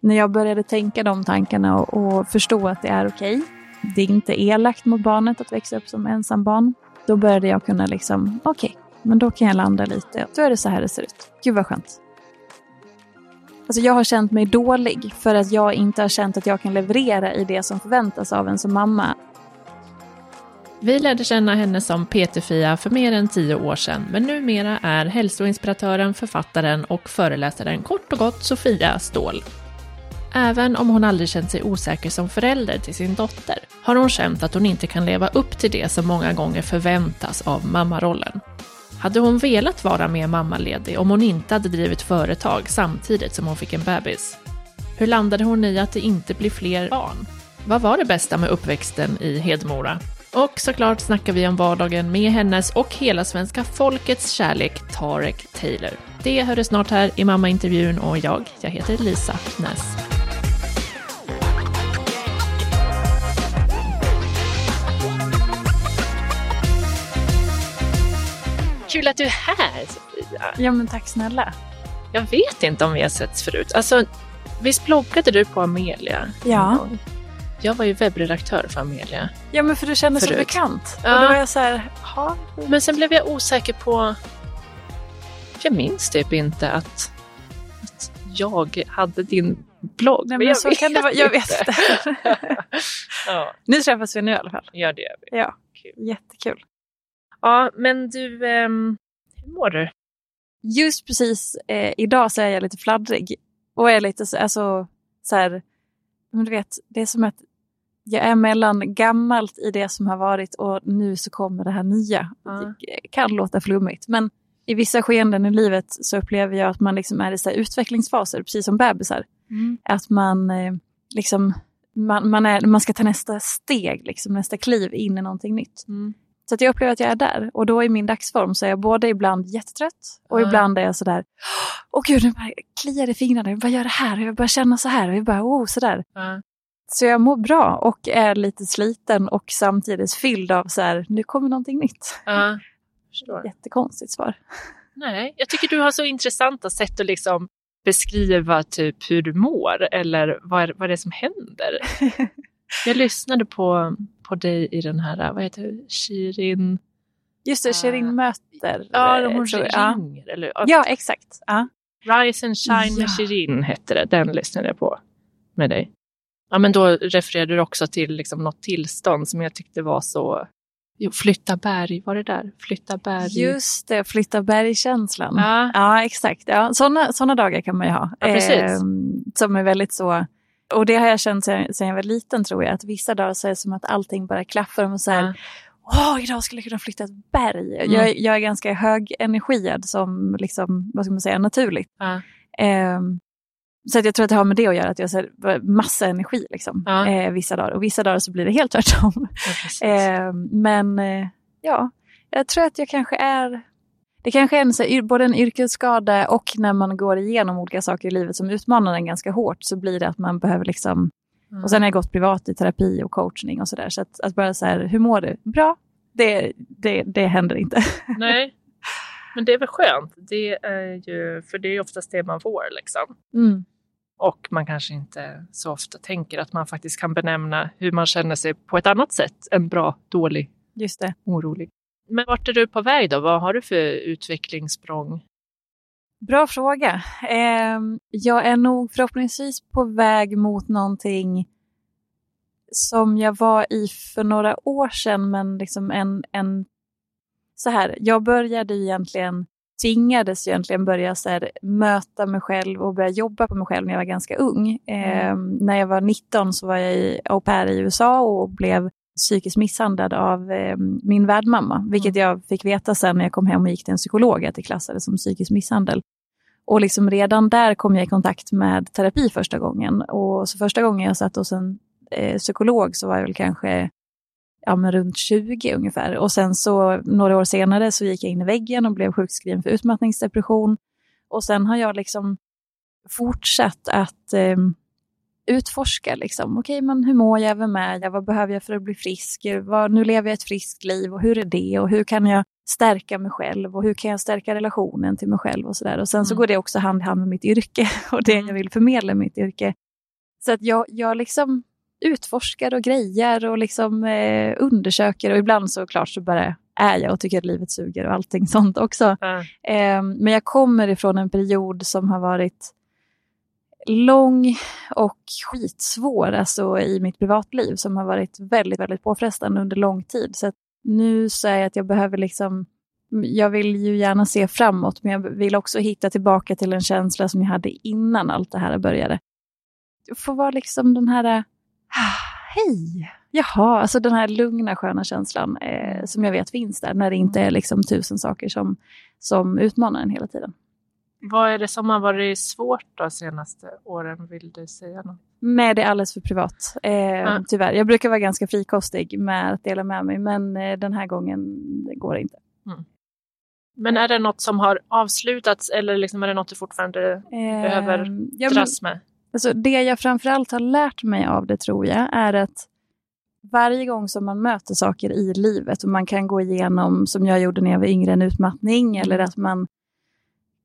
när jag började tänka de tankarna och, och förstå att det är okej, det är inte elakt mot barnet att växa upp som ensam barn. Då började jag kunna liksom, okej, okay, men då kan jag landa lite. Då är det så här det ser ut. Gud vad skönt. Alltså jag har känt mig dålig för att jag inte har känt att jag kan leverera i det som förväntas av en som mamma. Vi lärde känna henne som PT-Fia för mer än tio år sedan, men numera är hälsoinspiratören, författaren och föreläsaren kort och gott Sofia Ståhl. Även om hon aldrig känt sig osäker som förälder till sin dotter har hon känt att hon inte kan leva upp till det som många gånger förväntas av mammarollen. Hade hon velat vara mer mammaledig om hon inte hade drivit företag samtidigt som hon fick en bebis? Hur landade hon i att det inte blir fler barn? Vad var det bästa med uppväxten i Hedmora? Och såklart snackar vi om vardagen med hennes och hela svenska folkets kärlek Tarek Taylor. Det hör du snart här i mammaintervjun och jag, jag heter Lisa Näs. Kul att du är här Sofia. Ja men tack snälla. Jag vet inte om vi har setts förut. Alltså, visst bloggade du på Amelia? Ja. Jag var ju webbredaktör för Amelia. Ja, men för du kändes så bekant. Ja. Och då var jag så här, ha. Men sen blev jag osäker på... Jag minns typ inte att, att jag hade din blogg. Nej, men, men så kan det vara. Jag vet det. ja. Nu träffas vi nu i alla fall. Ja, det gör vi. Ja, Kul. jättekul. Ja, men du, eh, hur mår du? Just precis eh, idag så är jag lite fladdrig. Och är lite så, alltså, så här, men du vet, det är som att jag är mellan gammalt i det som har varit och nu så kommer det här nya. Mm. Det kan låta flummigt men i vissa skeenden i livet så upplever jag att man liksom är i så utvecklingsfaser, precis som bebisar. Mm. Att man, eh, liksom, man, man, är, man ska ta nästa steg, liksom, nästa kliv in i någonting nytt. Mm. Så jag upplever att jag är där och då i min dagsform så är jag både ibland jättetrött och mm. ibland är jag sådär, åh gud, nu bara kliar i fingrarna, jag bara gör det här och jag börjar känna så här och jag bara, oh, sådär. Mm. Så jag mår bra och är lite sliten och samtidigt fylld av så här, nu kommer någonting nytt. Ja, Jättekonstigt svar. Nej, jag tycker du har så intressanta sätt att liksom beskriva typ hur du mår eller vad, vad det är som händer. jag lyssnade på, på dig i den här, vad heter det, Shirin? Just det, Shirin möter. Ja, hon ringer. Eller, ja, exakt. Ja. Rise and Shine ja. med Shirin hette det, den lyssnade jag på med dig. Ja, men då refererade du också till liksom något tillstånd som jag tyckte var så Jo, flytta berg, var det där? Flytta berg. Just det, flytta berg-känslan. Ja. ja, exakt. Ja, sådana såna dagar kan man ju ha. Ja, precis. Eh, som är väldigt så, och det har jag känt sedan, jag var liten tror jag, att vissa dagar så är det som att allting bara klaffar. Och så här, ja. Åh, idag skulle jag kunna flytta ett berg. Mm. Jag, jag, är ganska högenergiad som, liksom, vad ska man säga, naturligt. Ja. Eh, så att jag tror att det har med det att göra, att jag har massa energi liksom, ja. eh, vissa dagar. Och vissa dagar så blir det helt tvärtom. Ja, eh, men eh, ja, jag tror att jag kanske är... Det kanske är en, så, både en yrkesskada och när man går igenom olika saker i livet som utmanar en ganska hårt så blir det att man behöver liksom... Mm. Och sen har jag gått privat i terapi och coachning och sådär. Så att, att bara så här, hur mår du? Bra. Det, det, det händer inte. Nej, men det är väl skönt. Det är ju, för det är oftast det man får liksom. Mm. Och man kanske inte så ofta tänker att man faktiskt kan benämna hur man känner sig på ett annat sätt än bra, dålig, Just det. orolig. Men vart är du på väg då? Vad har du för utvecklingssprång? Bra fråga. Eh, jag är nog förhoppningsvis på väg mot någonting som jag var i för några år sedan, men liksom en, en så här, jag började egentligen tvingades egentligen börja så här, möta mig själv och börja jobba på mig själv när jag var ganska ung. Mm. Eh, när jag var 19 så var jag i au pair i USA och blev psykiskt misshandlad av eh, min värdmamma, vilket mm. jag fick veta sen när jag kom hem och gick till en psykolog att det klassades som psykisk misshandel. Och liksom redan där kom jag i kontakt med terapi första gången. Och så första gången jag satt hos en eh, psykolog så var jag väl kanske ja, men runt 20 ungefär. Och sen så några år senare så gick jag in i väggen och blev sjukskriven för utmattningsdepression. Och sen har jag liksom fortsatt att eh, utforska. Liksom. Okej, men hur mår jag? Vem är jag? Vad behöver jag för att bli frisk? Vad, nu lever jag ett friskt liv och hur är det? Och hur kan jag stärka mig själv? Och hur kan jag stärka relationen till mig själv? Och, så där. och sen mm. så går det också hand i hand med mitt yrke och det mm. jag vill förmedla i mitt yrke. Så att jag, jag liksom utforskar och grejer och liksom eh, undersöker och ibland såklart så bara är jag och tycker att livet suger och allting sånt också. Ja. Eh, men jag kommer ifrån en period som har varit lång och skitsvår alltså, i mitt privatliv som har varit väldigt, väldigt påfrestande under lång tid. Så nu säger jag att jag behöver liksom, jag vill ju gärna se framåt men jag vill också hitta tillbaka till en känsla som jag hade innan allt det här började. Få vara liksom den här, ah, hej, jaha, alltså den här lugna sköna känslan eh, som jag vet finns där när det inte är liksom tusen saker som, som utmanar en hela tiden. Vad är det som har varit svårt de senaste åren? Vill du säga något? Nej, det är alldeles för privat. Eh, Ja. Tyvärr. Jag brukar vara ganska frikostig med att dela med mig, men eh, den här gången det går det inte. Men är det något som har avslutats eller liksom är det något du fortfarande Eh, Behöver ja, dras med? alltså, det jag framförallt har lärt mig av det tror jag är att varje gång som man möter saker i livet och man kan gå igenom, som jag gjorde när jag var yngre, en utmattning eller att man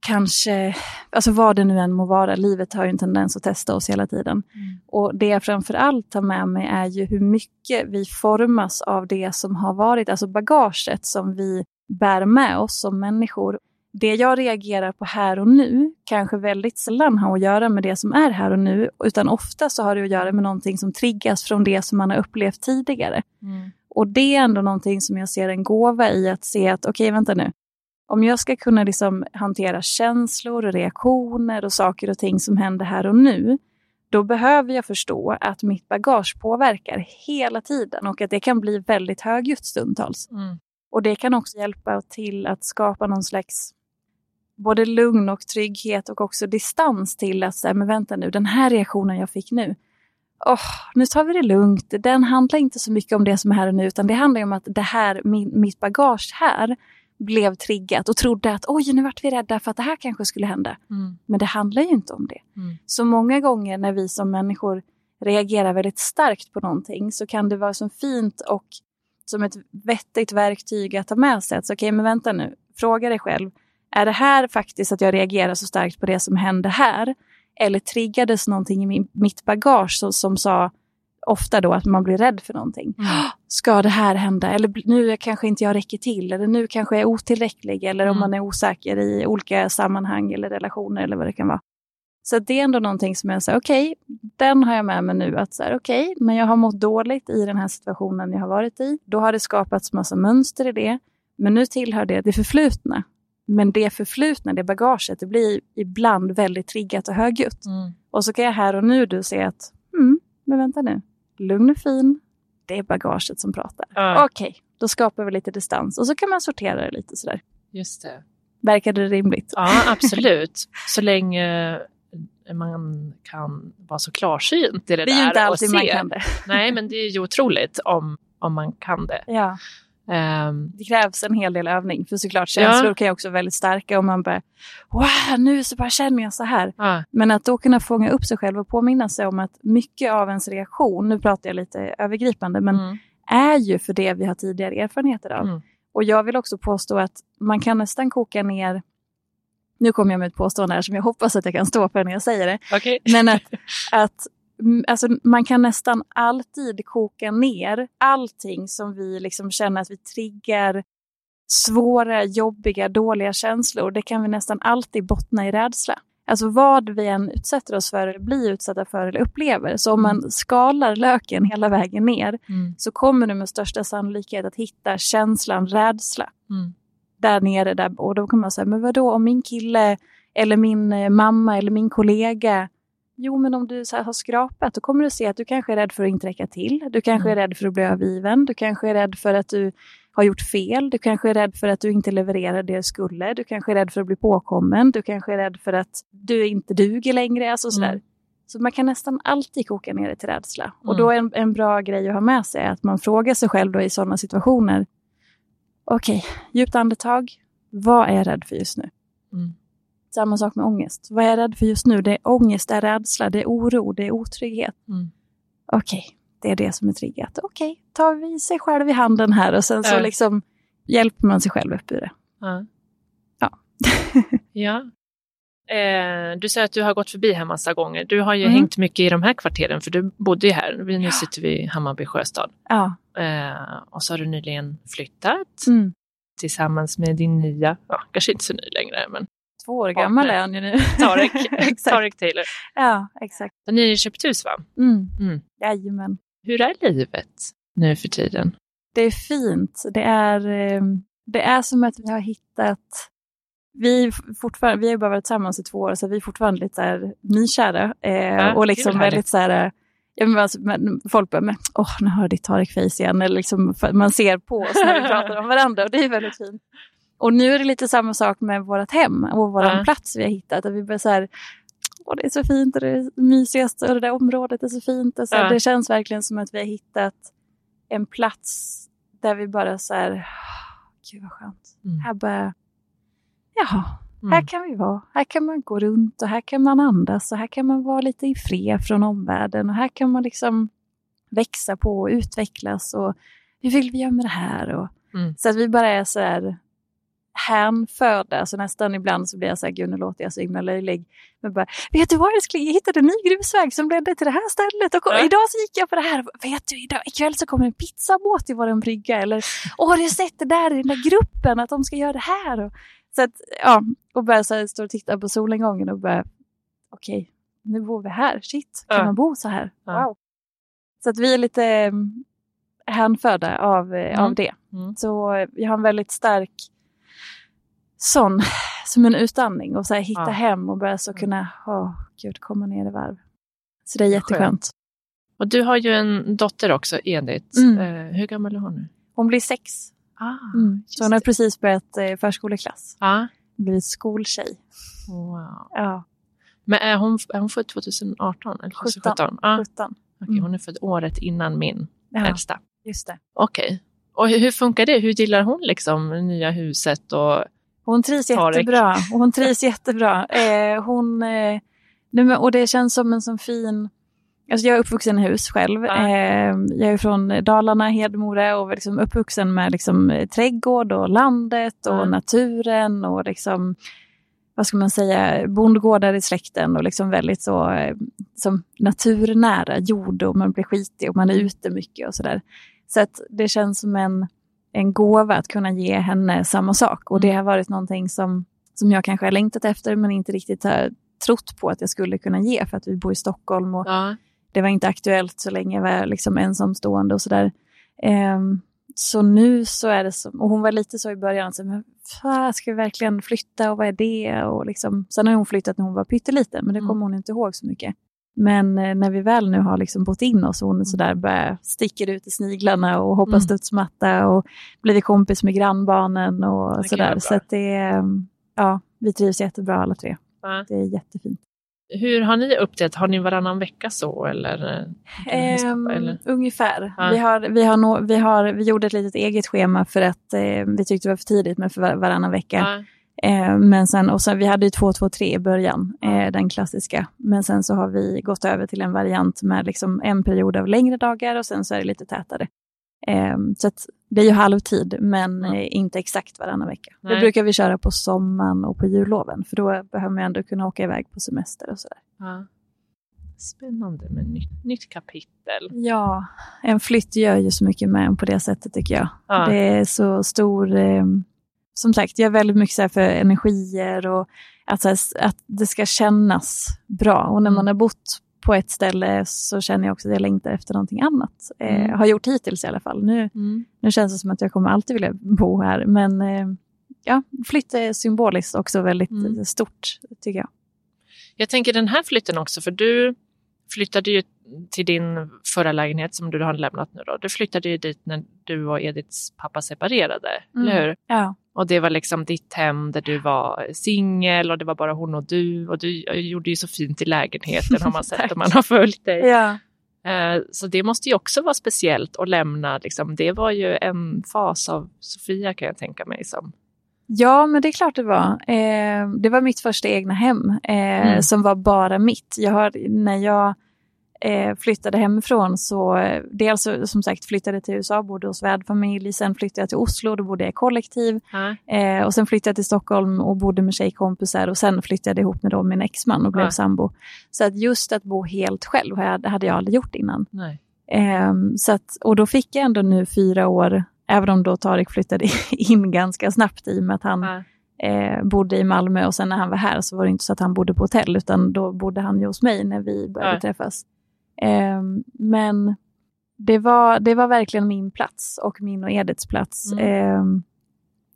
kanske, alltså vad det nu än må vara, livet har ju en tendens att testa oss hela tiden. Och det jag framför allt tar med mig är ju hur mycket vi formas av det som har varit, alltså bagaget som vi bär med oss som människor. Det jag reagerar på här och nu kanske väldigt sällan har att göra med det som är här och nu, utan ofta så har det att göra med någonting som triggas från det som man har upplevt tidigare. Mm. Och det är ändå någonting som jag ser en gåva i att se att okej, vänta nu. Om jag ska kunna liksom hantera känslor och reaktioner och saker och ting som händer här och nu, då behöver jag förstå att mitt bagage påverkar hela tiden och att det kan bli väldigt högljutt stundtals. Mm. Och det kan också hjälpa till att skapa någon slags både lugn och trygghet och också distans till att säga, men vänta nu, den här reaktionen jag fick nu, åh, nu tar vi det lugnt. Den handlar inte så mycket om det som är här och nu, utan det handlar om att det här, min, mitt bagage här blev triggat och trodde att oj, nu vart vi rädda för att det här kanske skulle hända. Mm. Men det handlar ju inte om det. Mm. Så många gånger när vi som människor reagerar väldigt starkt på någonting så kan det vara så fint och som ett vettigt verktyg att ta med sig. Okej, men vänta nu, fråga dig själv. Är det här faktiskt att jag reagerar så starkt på det som hände här? Eller triggades någonting i min, mitt bagage som, som sa ofta då att man blir rädd för någonting. Mm. Ska det här hända? Eller nu kanske inte jag räcker till. Eller nu kanske jag är otillräcklig. Eller om Mm. man är osäker i olika sammanhang eller relationer eller vad det kan vara. Så det är ändå någonting som jag säger, okej, den har jag med mig nu. att Okej, men jag har mått dåligt i den här situationen jag har varit i. Då har det skapats massa mönster i det. Men nu tillhör det det förflutna. Men det förflutna, det bagaget, det blir ibland väldigt triggat och högljutt. Mm. Och så kan jag här och nu du se att, mm, men vänta nu, lugn och fin, det är bagaget som pratar. Ja, Okej, då skapar vi lite distans och så kan man sortera det lite sådär. just det. Verkar det rimligt? Ja, absolut. Så länge man kan vara så klarsynt i det, Det är ju där inte alltid man kan det. Nej, men det är ju otroligt om, om man kan det. Ja, Ehm, det krävs en hel del övning, för såklart känslor Ja. kan ju också vara väldigt starka och man bara, wow, nu så bara känner jag så här. ja, Men att då kunna fånga upp sig själv och påminna sig om att mycket av ens reaktion, nu pratar jag lite övergripande, men mm, är ju för det vi har tidigare erfarenheter av. Mm. Och jag vill också påstå att man kan nästan koka ner, nu kommer jag med ett påstående här som jag hoppas att jag kan stå för när jag säger det, okej. men att, att alltså, man kan nästan alltid koka ner allting som vi liksom känner att vi triggar svåra, jobbiga, dåliga känslor. Det kan vi nästan alltid bottna i rädsla. Alltså vad vi än utsätter oss för, eller blir utsatta för eller upplever. Så om man skalar löken hela vägen ner Mm, så kommer du med största sannolikhet att hitta känslan rädsla mm, där nere. Där, och då kan man säga, men vadå om min kille eller min eh, mamma eller min kollega Jo, men om du så här har skrapat, då kommer du se att du kanske är rädd för att inte räcka till. Du kanske är Mm. rädd för att bli övergiven. Du kanske är rädd för att du har gjort fel. Du kanske är rädd för att du inte levererar det du skulle. Du kanske är rädd för att bli påkommen. Du kanske är rädd för att du inte duger längre. Alltså sådär. Mm. Så man kan nästan alltid koka ner det till rädsla. Och Mm. då är en, en bra grej att ha med sig att man frågar sig själv då i sådana situationer. Okej, djupt andetag. Vad är jag rädd för just nu? mm, Samma sak med ångest. Vad är jag rädd för just nu? Det är ångest, det är rädsla, det är oro, det är otrygghet. mm. Okej, det är det som är triggat. Okej, tar vi sig själv i handen här och sen så Ja. liksom hjälper man sig själv upp ur det. Ja. Ja. ja. Eh, du säger att du har gått förbi här massa gånger. Du har ju Mm. hängt mycket i de här kvarteren för du bodde ju här. Nu sitter vi i Hammarby sjöstad. Ja. Eh, och så har du nyligen flyttat Mm. tillsammans med din nya, ja, kanske inte så ny längre, men Två år gammal är han ju nu. Tarek. Tarek Taylor. Ja, exakt. Så ni har köpt hus va? Mm. Mm. Jajamän. Hur är livet nu för tiden? Det är fint. Det är, eh, det är som att vi har hittat... Vi, fortfarande, vi har bara varit tillsammans i två år, så vi är fortfarande lite så här nykära. Eh, Ja, och liksom väl väldigt så här... Ja, men alltså, men folk bara, men, åh, nu har ditt Tarek-face igen. Eller liksom, man ser på oss när vi pratar om varandra och det är väldigt fint. Och nu är det lite samma sak med vårt hem och vår Ja. plats vi har hittat. Att vi bara så här, åh, det är så fint och det är mysigast och det där området är så fint. Och så här, Ja. Det känns verkligen som att vi har hittat en plats där vi bara så här, "Åh, gud vad skönt. Mm. Här bara, jaha, Mm. här kan vi vara. Här kan man gå runt och här kan man andas och här kan man vara lite i fred från omvärlden och här kan man liksom växa på och utvecklas och hur vill vi göra med det här? Och, Mm. Så att vi bara är så här hänförda, så nästan ibland så blir jag så här, gud nu låter jag så himla löjlig. Men bara, vet du vad älskling, jag hittade en ny grusväg som ledde till det här stället och Ja. idag så gick jag på det här. Vet du, idag, ikväll så kommer en pizzabåt till våran brygga eller, åh har du sett det där i den där gruppen att de ska göra det här? Och, så att, ja, och bara så här, stå och titta på solnedgången och bara, okej, nu bor vi här, shit, kan Ja. man bo så här? Ja. Wow. Så att vi är lite mm, hänförda av, eh, Mm. av det. Mm. Så jag har en väldigt stark sån, som en utandning och så här, hitta Ja. hem och bara så kunna, åh gud, komma ner i varv. Så det är jätteskönt. Och du har ju en dotter också, Edith. Mm. Eh, hur gammal är hon nu? Hon blir sex, Ah, mm. så hon har precis börjat eh, förskoleklass. ah. Blivit skoltjej. Wow. Ja, Men är hon, är hon född 2018? Eller 17. 2017? Ah, 17. okej, Mm. Hon är född året innan min Ja, äldsta. just det. Okej. Och hur, hur funkar det? Hur gillar hon liksom nya huset? Och, Hon trivs Tarek. jättebra. Och hon trivs jättebra. Eh, hon, eh, men, och det känns som en sån fin... Alltså jag är uppvuxen i hus själv. Ja. Eh, jag är från Dalarna, Hedemora och liksom uppvuxen med liksom, eh, trädgård och landet och Ja. naturen och liksom, vad ska man säga, bondgårdar i släkten och liksom väldigt så eh, som naturnära jord och man blir skitig och man är ute mycket och sådär. Så att det känns som en, en gåva att kunna ge henne samma sak. Och det har varit någonting som, som jag kanske har längtat efter men inte riktigt har trott på att jag skulle kunna ge för att vi bor i Stockholm och ja. det var inte aktuellt så länge jag var liksom ensamstående och sådär. Ehm, så nu så är det som, och hon var lite så i början, så, men, fan, ska vi verkligen flytta och vad är det? Och liksom, sen har hon flyttat när hon var pytteliten, men det Mm. kommer hon inte ihåg så mycket. Men eh, när vi väl nu har liksom bott in oss och hon är sådär börjar sticker ut i sniglarna och hoppar Mm. studsmatta och blivit kompis med grannbarnen och vara sådär. Så att det är, ja, vi trivs jättebra alla tre. Ja. Det är jättefint. Hur har ni uppdelat? Har ni varannan vecka så eller? eh, Ehm, eller? Ungefär. Ja. Vi, har, vi, har nå- vi, har, vi gjorde ett litet eget schema för att eh, vi tyckte det var för tidigt med för var, varannan vecka. Ja. Eh, men sen, och sen, vi hade ju 2-2-3 i början, eh, den klassiska. Men sen så har vi gått över till en variant med liksom en period av längre dagar och sen så är det lite tätare. Eh, så det är ju halvtid, men Mm. inte exakt varannan vecka. Nej. Det brukar vi köra på sommaren och på julloven, för då behöver man ändå kunna åka iväg på semester och sådär. Ja. Spännande med nytt, nytt kapitel. Ja, en flytt gör ju så mycket med en på det sättet tycker jag. Ja. Det är så stor, eh, som sagt, jag är väldigt mycket så för energier och att, här, att det ska kännas bra. Och när Mm. man har bott på ett ställe så känner jag också att jag längtar efter någonting annat. Eh, Mm. har gjort hittills i alla fall. Nu, nu känns det som att jag kommer alltid vilja bo här. Men eh, ja, flytt är symboliskt också väldigt Mm. eh, stort, tycker jag. Jag tänker den här flytten också, för du flyttade ju till din förra lägenhet som du har lämnat nu då. Du flyttade ju dit när du och Ediths pappa separerade, Mm. eller hur? Ja, Och det var liksom ditt hem där du var singel och det var bara hon och du och du gjorde ju så fint i lägenheten har man sett om man har följt dig. ja. Eh, Så det måste ju också vara speciellt att lämna, liksom. det var ju en fas av Sofia kan jag tänka mig som. Ja, men det är klart det var. Eh, det var mitt första egna hem eh, Mm. som var bara mitt. Jag har, när jag eh, flyttade hemifrån så eh, dels som sagt flyttade till USA, bodde hos värdfamilj, sen flyttade jag till Oslo, då bodde jag i kollektiv. Eh, och sen flyttade jag till Stockholm och bodde med tjejkompisar och sen flyttade jag ihop med då min exman och blev Ja. sambo. Så att just att bo helt själv hade jag aldrig gjort innan. Ehm, så att, och då fick jag ändå nu fyra år, även om då Tarik flyttade in ganska snabbt i och med att han Ja. eh, bodde i Malmö och sen när han var här så var det inte så att han bodde på hotell utan då bodde han ju hos mig när vi började Ja. träffas. Ehm, men det var, det var verkligen min plats och min och Ediths plats. Mm. Ehm,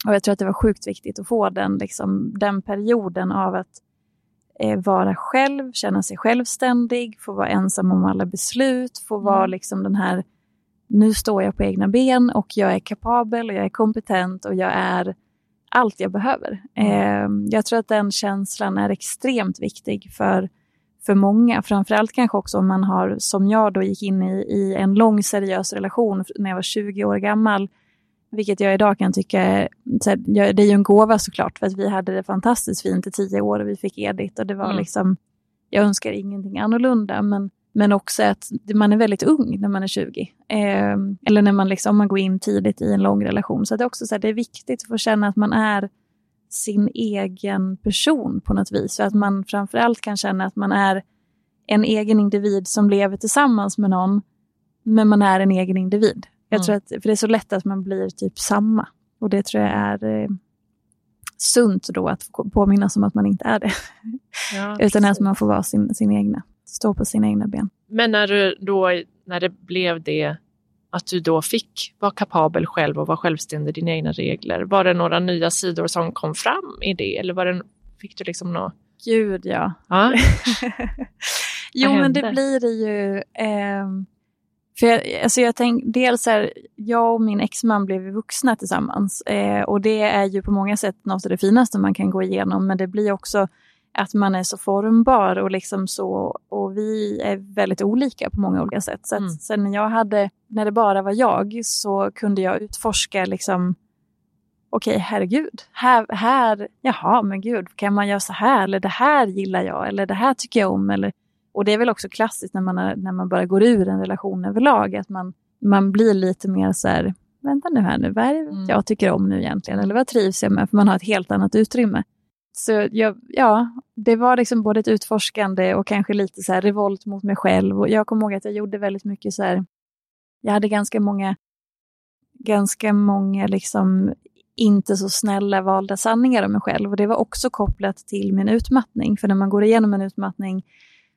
och jag tror att det var sjukt viktigt att få den, liksom, den perioden av att eh, vara själv, känna sig självständig, få vara ensam om alla beslut, få vara Mm. liksom den här, nu står jag på egna ben och jag är kapabel och jag är kompetent och jag är allt jag behöver. Eh, jag tror att den känslan är extremt viktig för, för många. Framförallt kanske också om man har, som jag då gick in i, i en lång seriös relation när jag var 20 år gammal. Vilket jag idag kan tycka här, det är ju en gåva såklart, för att vi hade det fantastiskt fint i tio år och vi fick Edith och det var Mm. liksom, jag önskar ingenting annorlunda, men, men också att man är väldigt ung när man är 20. Eh, eller när man, liksom, om man går in tidigt i en lång relation. Så det är också så här, det är viktigt att få känna att man är sin egen person på något vis. Så att man framförallt kan känna att man är en egen individ som lever tillsammans med någon, men man är en egen individ. Jag Mm. tror att, för det är så lätt att man blir typ samma. Och det tror jag är eh, sunt då att påminnas om att man inte är det. Ja, Utan precis. att man får vara sin, sin egna, stå på sina egna ben. Men när, du då, när det blev det, att du då fick vara kapabel själv och vara självständig i dina egna regler, var det några nya sidor som kom fram i det? Eller var det, fick du liksom något? Gud ja. Ja, jo, men det blir det ju. ehm, för jag, alltså jag tänk, dels är jag och min exman blev vuxna tillsammans. Eh, och det är ju på många sätt något av det finaste man kan gå igenom. Men det blir också att man är så formbar och liksom så. Och vi är väldigt olika på många olika sätt. Så Mm. sen när jag hade, när det bara var jag så kunde jag utforska liksom okej, herregud, här, här, jaha, men gud, kan man göra så här? Eller det här gillar jag, eller det här tycker jag om. Eller, och det är väl också klassiskt när man, är, när man bara går ur en relation överlag, att man, man blir lite mer så här, vänta nu här nu, vad är det Mm. jag tycker om nu egentligen? Eller vad trivs jag med? För man har ett helt annat utrymme. Så jag, ja, det var liksom både ett utforskande och kanske lite så här revolt mot mig själv. Och jag kommer ihåg att jag gjorde väldigt mycket så här, jag hade ganska många, ganska många liksom inte så snälla valda sanningar om mig själv. Och det var också kopplat till min utmattning. För när man går igenom en utmattning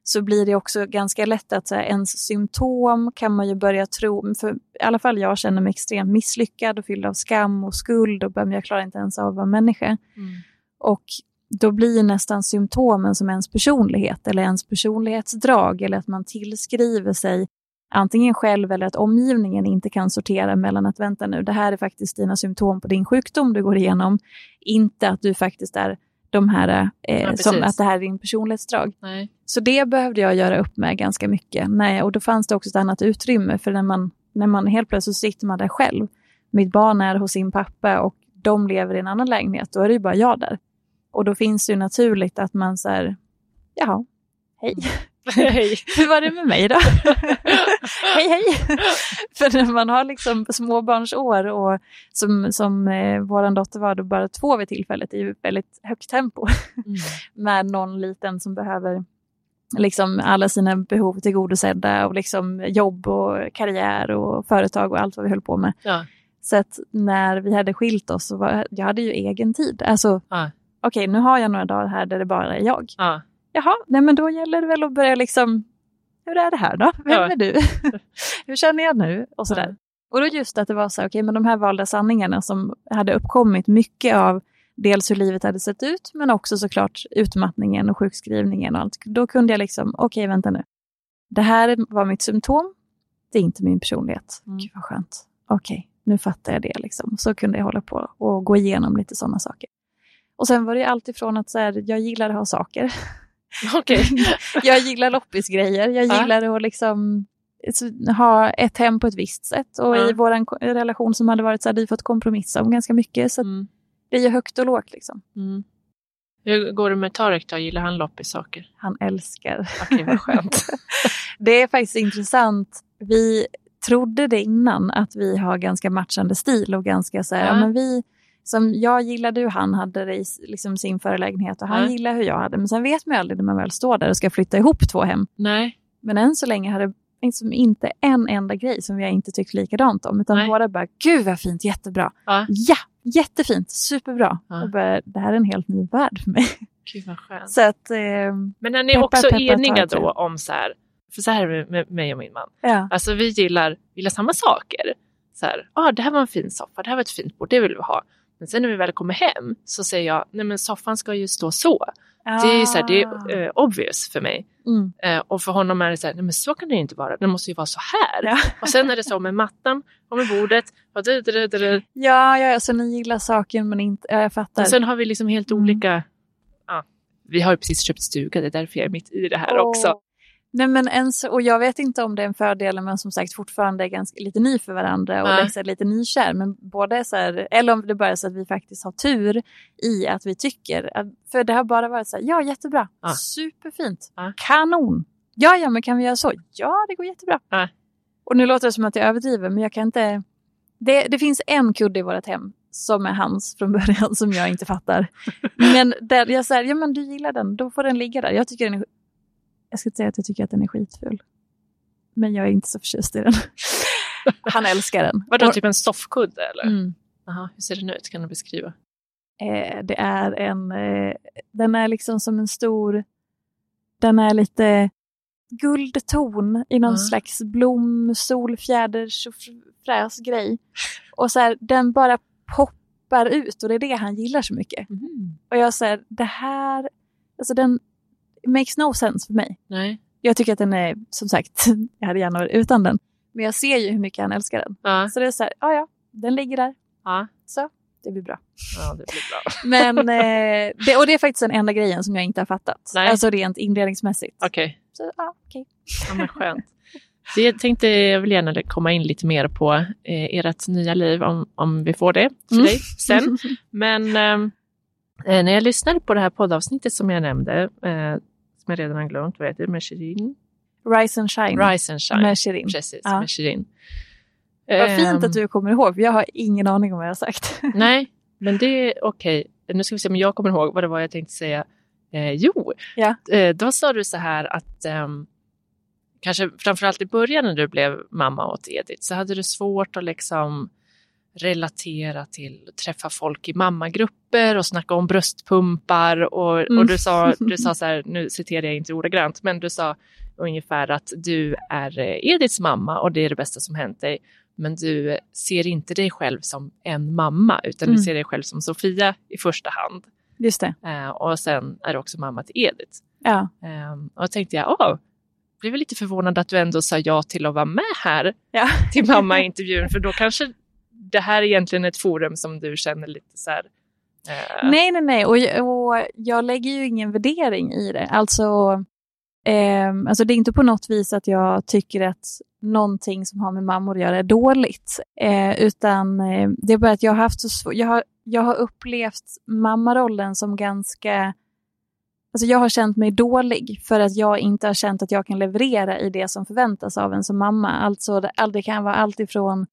så blir det också ganska lätt att så här, ens symptom kan man ju börja tro, för i alla fall jag känner mig extremt misslyckad och fylld av skam och skuld och jag klarar inte ens av att vara människa. Mm. Och då blir nästan symptomen som ens personlighet eller ens personlighetsdrag eller att man tillskriver sig antingen själv eller att omgivningen inte kan sortera mellan att vänta nu, det här är faktiskt dina symptom på din sjukdom du går igenom, inte att du faktiskt är de här, eh, Ja, som, att det här är din personlighetsdrag. Nej. Så det behövde jag göra upp med ganska mycket. Nej, och då fanns det också ett annat utrymme, för när man, när man helt plötsligt sitter man där själv. Mitt barn är hos sin pappa och de lever i en annan lägenhet, då är det ju bara jag där. Och då finns det ju naturligt att man så här, jaha, hej, Hej. hur var det med mig då? hej hej! För när man har liksom småbarnsår och som, som eh, vår dotter var då bara två vid tillfället, ju väldigt högt tempo Mm. med någon liten som behöver liksom alla sina behov tillgodosedda och liksom jobb och karriär och företag och allt vad vi höll på med. Ja. Så att när vi hade skilt oss så var jag hade ju egen tid. Alltså, Ja. Okej, nu har jag några dagar här där det bara är jag. Ja. Jaha, nej men då gäller det väl att börja liksom, hur är det här då? Vem Ja. är du? hur känner jag nu? Och sådär. Ja. Och då just att det var så här, okej, men de här valda sanningarna som hade uppkommit mycket av dels hur livet hade sett ut, men också såklart utmattningen och sjukskrivningen och allt. Då kunde jag liksom, okej, vänta nu. Det här var mitt symptom, det är inte min personlighet. Mm. Gud vad skönt. Okej, nu fattar jag det liksom. Så kunde jag hålla på och gå igenom lite sådana saker. Och sen var det allt ifrån att så här, jag gillar att ha saker. Okej. jag gillar loppisgrejer. Jag Ja. gillar att liksom ha ett hem på ett visst sätt. Och Ja. i vår relation som hade varit så hade vi fått kompromissa om ganska mycket. Så Mm. det är ju högt och lågt liksom. Mm. Hur går det med Tarek då? Gillar han loppissaker? Han älskar. Okej, vad skönt. det är faktiskt intressant. Vi trodde det innan att vi har ganska matchande stil och ganska så här, Ja. ja. men vi, som jag gillade hur han hade det i liksom sin förlägenhet och han Ja. gillade hur jag hade. Men sen vet man ju aldrig när man väl står där och ska flytta ihop två hem. Nej. Men än så länge har det liksom inte en enda grej som vi inte tyckt likadant om. Utan Nej. båda bara, gud vad fint, jättebra. Ja. Ja, jättefint, superbra. Ja. Och bara, det här är en helt ny värld för mig. Gud vad skönt. Så att, eh, Men är ni Peppar, också peppar, eniga då om så här, för så här är det med mig och min man. ja. Alltså vi gillar, gillar samma saker. Så här, ah, det här var en fin soffa, det här var ett fint bord, det vill vi ha. Men sen när vi väl kommer hem så säger jag, nej men soffan ska ju stå så. Det är ju så här, det är eh, obvious för mig. Mm. Eh, och för honom är det så här, nej men så kan det inte vara, det måste ju vara så här. Ja. Och sen är det så med mattan och med bordet. Och, det, det, det, det. Ja, ja, så ni gillar saken men inte, ja, jag fattar. och sen har vi liksom helt Mm. olika, ja, vi har ju precis köpt stuga, det är därför jag är mitt i det här Åh. också. Nej, men en, så- och jag vet inte om det är en fördel, men som sagt fortfarande är ganska lite ny för varandra och liksom lite nykär. Men båda är så här, eller om det bara är så att vi faktiskt har tur i att vi tycker, att, för det har bara varit så här, ja jättebra, Ja. superfint, Ja. kanon. Ja, ja, men kan vi göra så? Ja, det går jättebra. Och nu låter det som att jag överdriver, men jag kan inte... Det, det finns en kudde i vårt hem som är hans från början som jag inte fattar. Men där jag säger, ja men du gillar den, då får den ligga där. Jag tycker den är, jag ska inte säga att jag tycker att den är skitful. Men jag är inte så förtjust i den. Han älskar den. Vadå, Och- typ en soffkudde eller? Mm. Jaha, hur ser den ut? Kan du beskriva? Eh, det är en, eh, den är liksom som en stor, den är lite guldton i någon Ja. slags blom, solfjäders och fr- fräs grej. Och så här, den bara poppar ut och det är det han gillar så mycket. Och jag säger, det här, alltså den makes no sense för mig. Nej. Jag tycker att den är, som sagt, jag hade gärna varit utan den. Men jag ser ju hur mycket han älskar den. Ja. Så det är så här, ja ja, den ligger där. Ja. Så, det blir bra. ja, det blir bra. Men, eh, det, och det är faktiskt den enda grejen som jag inte har fattat. Nej. Alltså rent inredningsmässigt. Okej, Så, ja, okej. ja, men skönt. Så jag tänkte, jag vill gärna komma in lite mer på eh, ert nya liv om, om vi får det för Mm. dig sen. Men ehm, eh, när jag lyssnade på det här poddavsnittet som jag nämnde, eh, som jag redan har glömt, vad heter det, med Shirin? Rise and shine Rise and Shine. med Shirin. Precis, Ja. med Shirin. Vad fint Ehm, att du kommer ihåg, för jag har ingen aning om vad jag har sagt. Nej, men det är okej. Nu ska vi se om jag kommer ihåg vad det var jag tänkte säga. Eh, jo, Ja. eh, då sa du så här att ehm, kanske framförallt i början när du blev mamma åt Edith så hade du svårt att liksom relatera till träffa folk i mammagrupper och snacka om bröstpumpar och, Mm. och du, sa, du sa så här, nu citerar jag inte ordagrant, men du sa ungefär att du är eh, Ediths mamma och det är det bästa som hänt dig. Men du ser inte dig själv som en mamma utan du Mm. ser dig själv som Sofia i första hand. Just det. Eh, och sen är du också mamma till Edith. Ja. Eh, och då tänkte jag, åh, blev lite förvånad att du ändå sa ja till att vara med här Ja. till mamma-intervjun för då kanske det här är egentligen ett forum som du känner lite så här. eh, Nej, nej, nej. Och, och jag lägger ju ingen värdering i det. Alltså, eh, alltså, det är inte på något vis att jag tycker att någonting som har med mammor att göra är dåligt. Eh, utan eh, det är bara att jag har haft så svårt. Jag har, jag har upplevt mammarollen som ganska... Alltså jag har känt mig dålig för att jag inte har känt att jag kan leverera i det som förväntas av en som mamma. Alltså det, det kan vara allt ifrån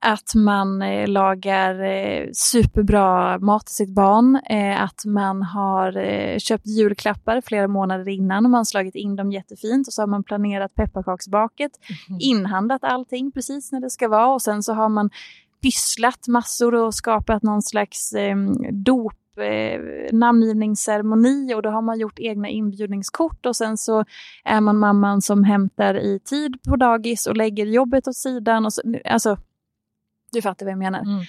att man eh, lagar eh, superbra mat till sitt barn, eh, att man har köpt julklappar flera månader innan och man har slagit in dem jättefint och så har man planerat pepparkaksbaket, Mhm. inhandlat allting precis när det ska vara och sen så har man pysslat massor och skapat någon slags eh, dop eh, namngivningsceremoni och då har man gjort egna inbjudningskort och sen så är man mamman som hämtar i tid på dagis och lägger jobbet åt sidan. Och så, alltså, du fattar vad jag menar. Mm.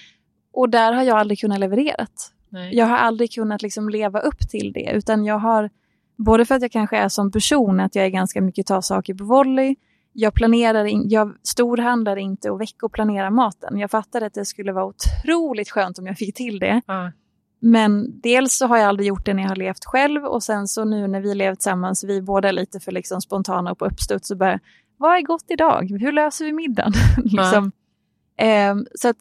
Och där har jag aldrig kunnat leverera. Jag har aldrig kunnat liksom leva upp till det, utan jag har, både för att jag kanske är som person, att jag är ganska mycket ta saker på volley, jag planerar in, jag storhandlar inte och veckoplanerar maten. Jag fattar att det skulle vara otroligt skönt om jag fick till det. Ja. Men dels så har jag aldrig gjort det när jag har levt själv och sen så nu när vi lever tillsammans, vi båda är lite för liksom spontana och på uppstuds och bara, vad är gott idag? Hur löser vi middagen? liksom. Ehm, så att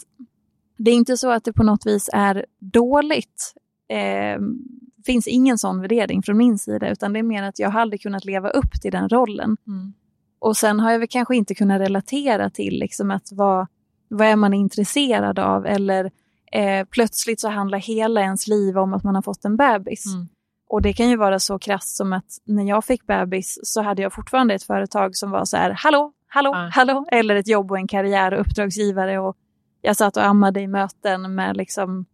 det är inte så att det på något vis är dåligt. Ehm, finns ingen sån värdering från min sida, utan det är mer att jag har aldrig kunnat leva upp till den rollen. Mm. Och sen har jag väl kanske inte kunnat relatera till liksom att vad, vad är man intresserad av eller eh, plötsligt så handlar hela ens liv om att man har fått en bebis. Mm. Och det kan ju vara så krasst som att när jag fick bebis så hade jag fortfarande ett företag som var så här, hallå, hallå, Ja. hallå, eller ett jobb och en karriär och uppdragsgivare och jag satt och ammade i möten med liksom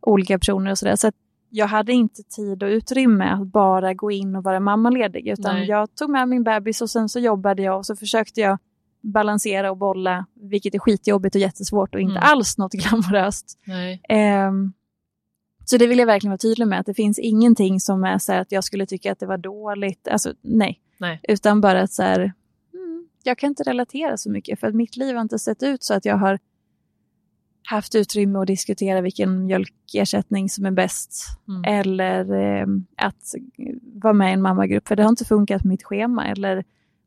olika personer och sådär. Så jag hade inte tid och utrymme att bara gå in och vara mammaledig utan Nej. jag tog med min bebis och sen så jobbade jag och så försökte jag balansera och bolla, vilket är skitjobbigt och jättesvårt och inte Mm. alls något glamoröst. Ehm, så det vill jag verkligen vara tydlig med, att det finns ingenting som är så att jag skulle tycka att det var dåligt. Alltså nej. Nej. Utan bara att så här, jag kan inte relatera så mycket för att mitt liv har inte sett ut så att jag har haft utrymme att diskutera vilken mjölkersättning som är bäst. Mm. Eller eh, att vara med i en mammagrupp, för det har inte funkat på mitt schema. Eller,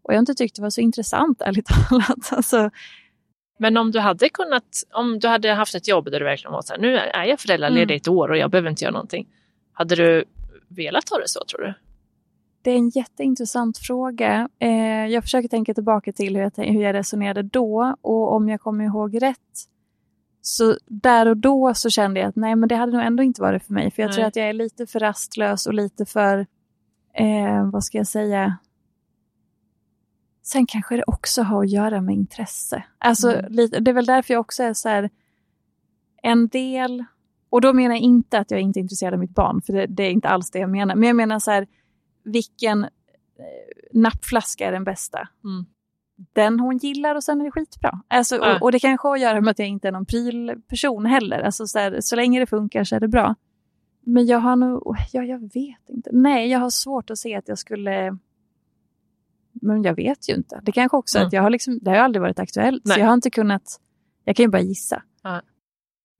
och jag har inte tyckt det var så intressant, ärligt talat. Alltså, Men om du hade kunnat, om du hade haft ett jobb där du verkligen var så här, nu är jag föräldraledig Mm. ett år och jag behöver inte göra någonting. Hade du velat ha det så tror du? Det är en jätteintressant fråga. Eh, jag försöker tänka tillbaka till hur jag, hur jag resonerade då och om jag kommer ihåg rätt så där och då så kände jag att nej men det hade nog ändå inte varit för mig för jag tror Nej. att jag är lite för rastlös och lite för, eh, vad ska jag säga, Sen kanske det också har att göra med intresse. Alltså, Mm. lite, det är väl därför jag också är så här, en del, och då menar jag inte att jag inte är intresserad av mitt barn, för det, det är inte alls det jag menar. Men jag menar så här, vilken eh, nappflaska är den bästa? Mm. Den hon gillar och sen är det skitbra. Alltså, Ja. och, och det kanske har att göra med att jag inte är någon prylperson heller. Alltså, så, här, så länge det funkar så är det bra. Men jag har nog, ja jag vet inte. Nej, jag har svårt att se att jag skulle men jag vet ju inte. Det kanske också Mm. att jag har liksom, det har aldrig varit aktuellt. Nej. Så jag har inte kunnat, jag kan ju bara gissa. Ja.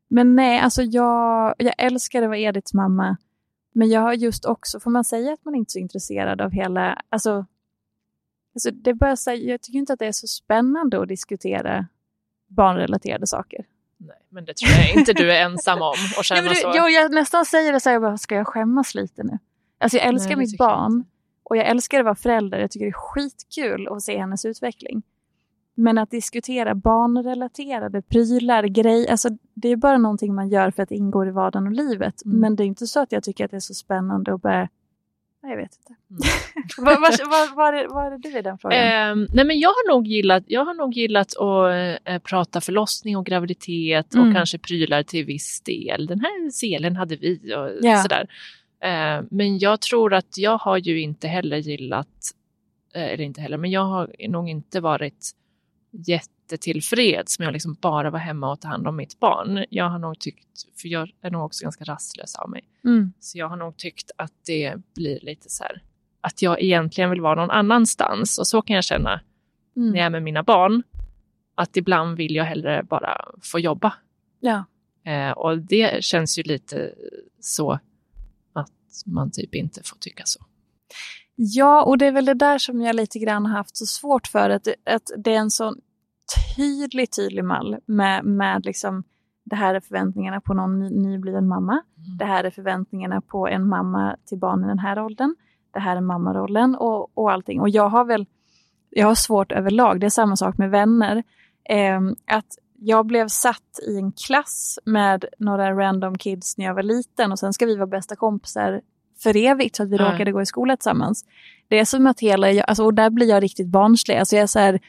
Men nej, alltså jag, jag älskar att vara Ediths mamma. Men jag har just också, får man säga att man inte är så intresserad av hela, alltså, alltså det bara så här, jag tycker inte att det är så spännande att diskutera barnrelaterade saker. Nej, men det tror jag inte du är ensam om att känna men så. det, jo, jag nästan säger det så här, jag bara, ska jag skämmas lite nu? Alltså jag älskar Nej, mitt jag barn. inte. Och jag älskar att vara förälder. Jag tycker det är skitkul att se hennes utveckling. Men att diskutera barnrelaterade prylar, grejer, alltså det är bara någonting man gör för att det ingår i vardagen och livet. Mm. Men det är inte så att jag tycker att det är så spännande att börja... Nej, jag vet inte. Mm. vad, är, du i den frågan? Ehm, nej men jag har nog gillat, jag har nog gillat att eh, prata förlossning och graviditet Mm. och kanske prylar till viss del. Den här selen hade vi och Ja. sådär. Ehm, men jag tror att jag har ju inte heller gillat, eh, eller inte heller, men jag har nog inte varit jättetillfreds med att liksom bara vara hemma och ta hand om mitt barn. Jag har nog tyckt, för jag är nog också ganska rastlös av mig, Mm. så jag har nog tyckt att det blir lite så här, att jag egentligen vill vara någon annanstans och så kan jag känna Mm. när jag är med mina barn. Att ibland vill jag hellre bara få jobba. Ja. Eh, och det känns ju lite så att man typ inte får tycka så. Ja, och det är väl det där som jag lite grann har haft så svårt för. Att, att det är en sån tydlig, tydlig mall med, med liksom det här är förväntningarna på någon ny, nybliven mamma. Det här är förväntningarna på en mamma till barn i den här åldern. Det här är mammarollen och, och allting. Och jag har väl jag har svårt överlag, det är samma sak med vänner. Eh, att jag blev satt i en klass med några random kids när jag var liten och sen ska vi vara bästa kompisar för evigt så att vi Ja. råkade gå i skola tillsammans. Det är som att hela, alltså, och där blir jag riktigt barnslig. Alltså jag är så här,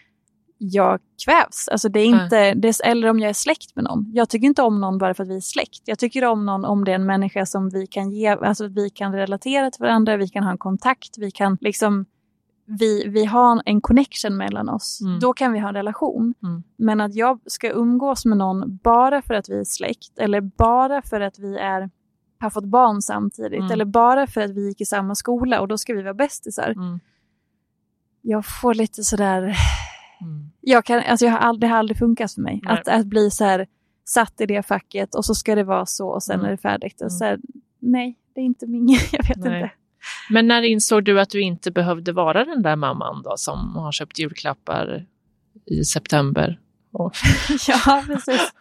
jag kvävs. Alltså det är inte, det är, eller om jag är släkt med någon. Jag tycker inte om någon bara för att vi är släkt. Jag tycker om någon om det är en människa som vi kan ge, alltså vi kan relatera till varandra, vi kan ha en kontakt, vi kan liksom, vi, vi har en connection mellan oss. Mm. Då kan vi ha en relation. Mm. Men att jag ska umgås med någon bara för att vi är släkt eller bara för att vi är, har fått barn samtidigt Mm. eller bara för att vi gick i samma skola och då ska vi vara bästisar. Mm. Jag får lite sådär, Mm. jag kan, alltså jag har aldrig, det har aldrig funkat för mig. Nej. Att, att bli så här satt i det facket och så ska det vara så och sen Mm. är det färdigt. Och Mm. så här, nej, det är inte min, jag vet Nej. inte. Men när insåg du att du inte behövde vara den där mamman då som har köpt julklappar i september? Och, ja, precis.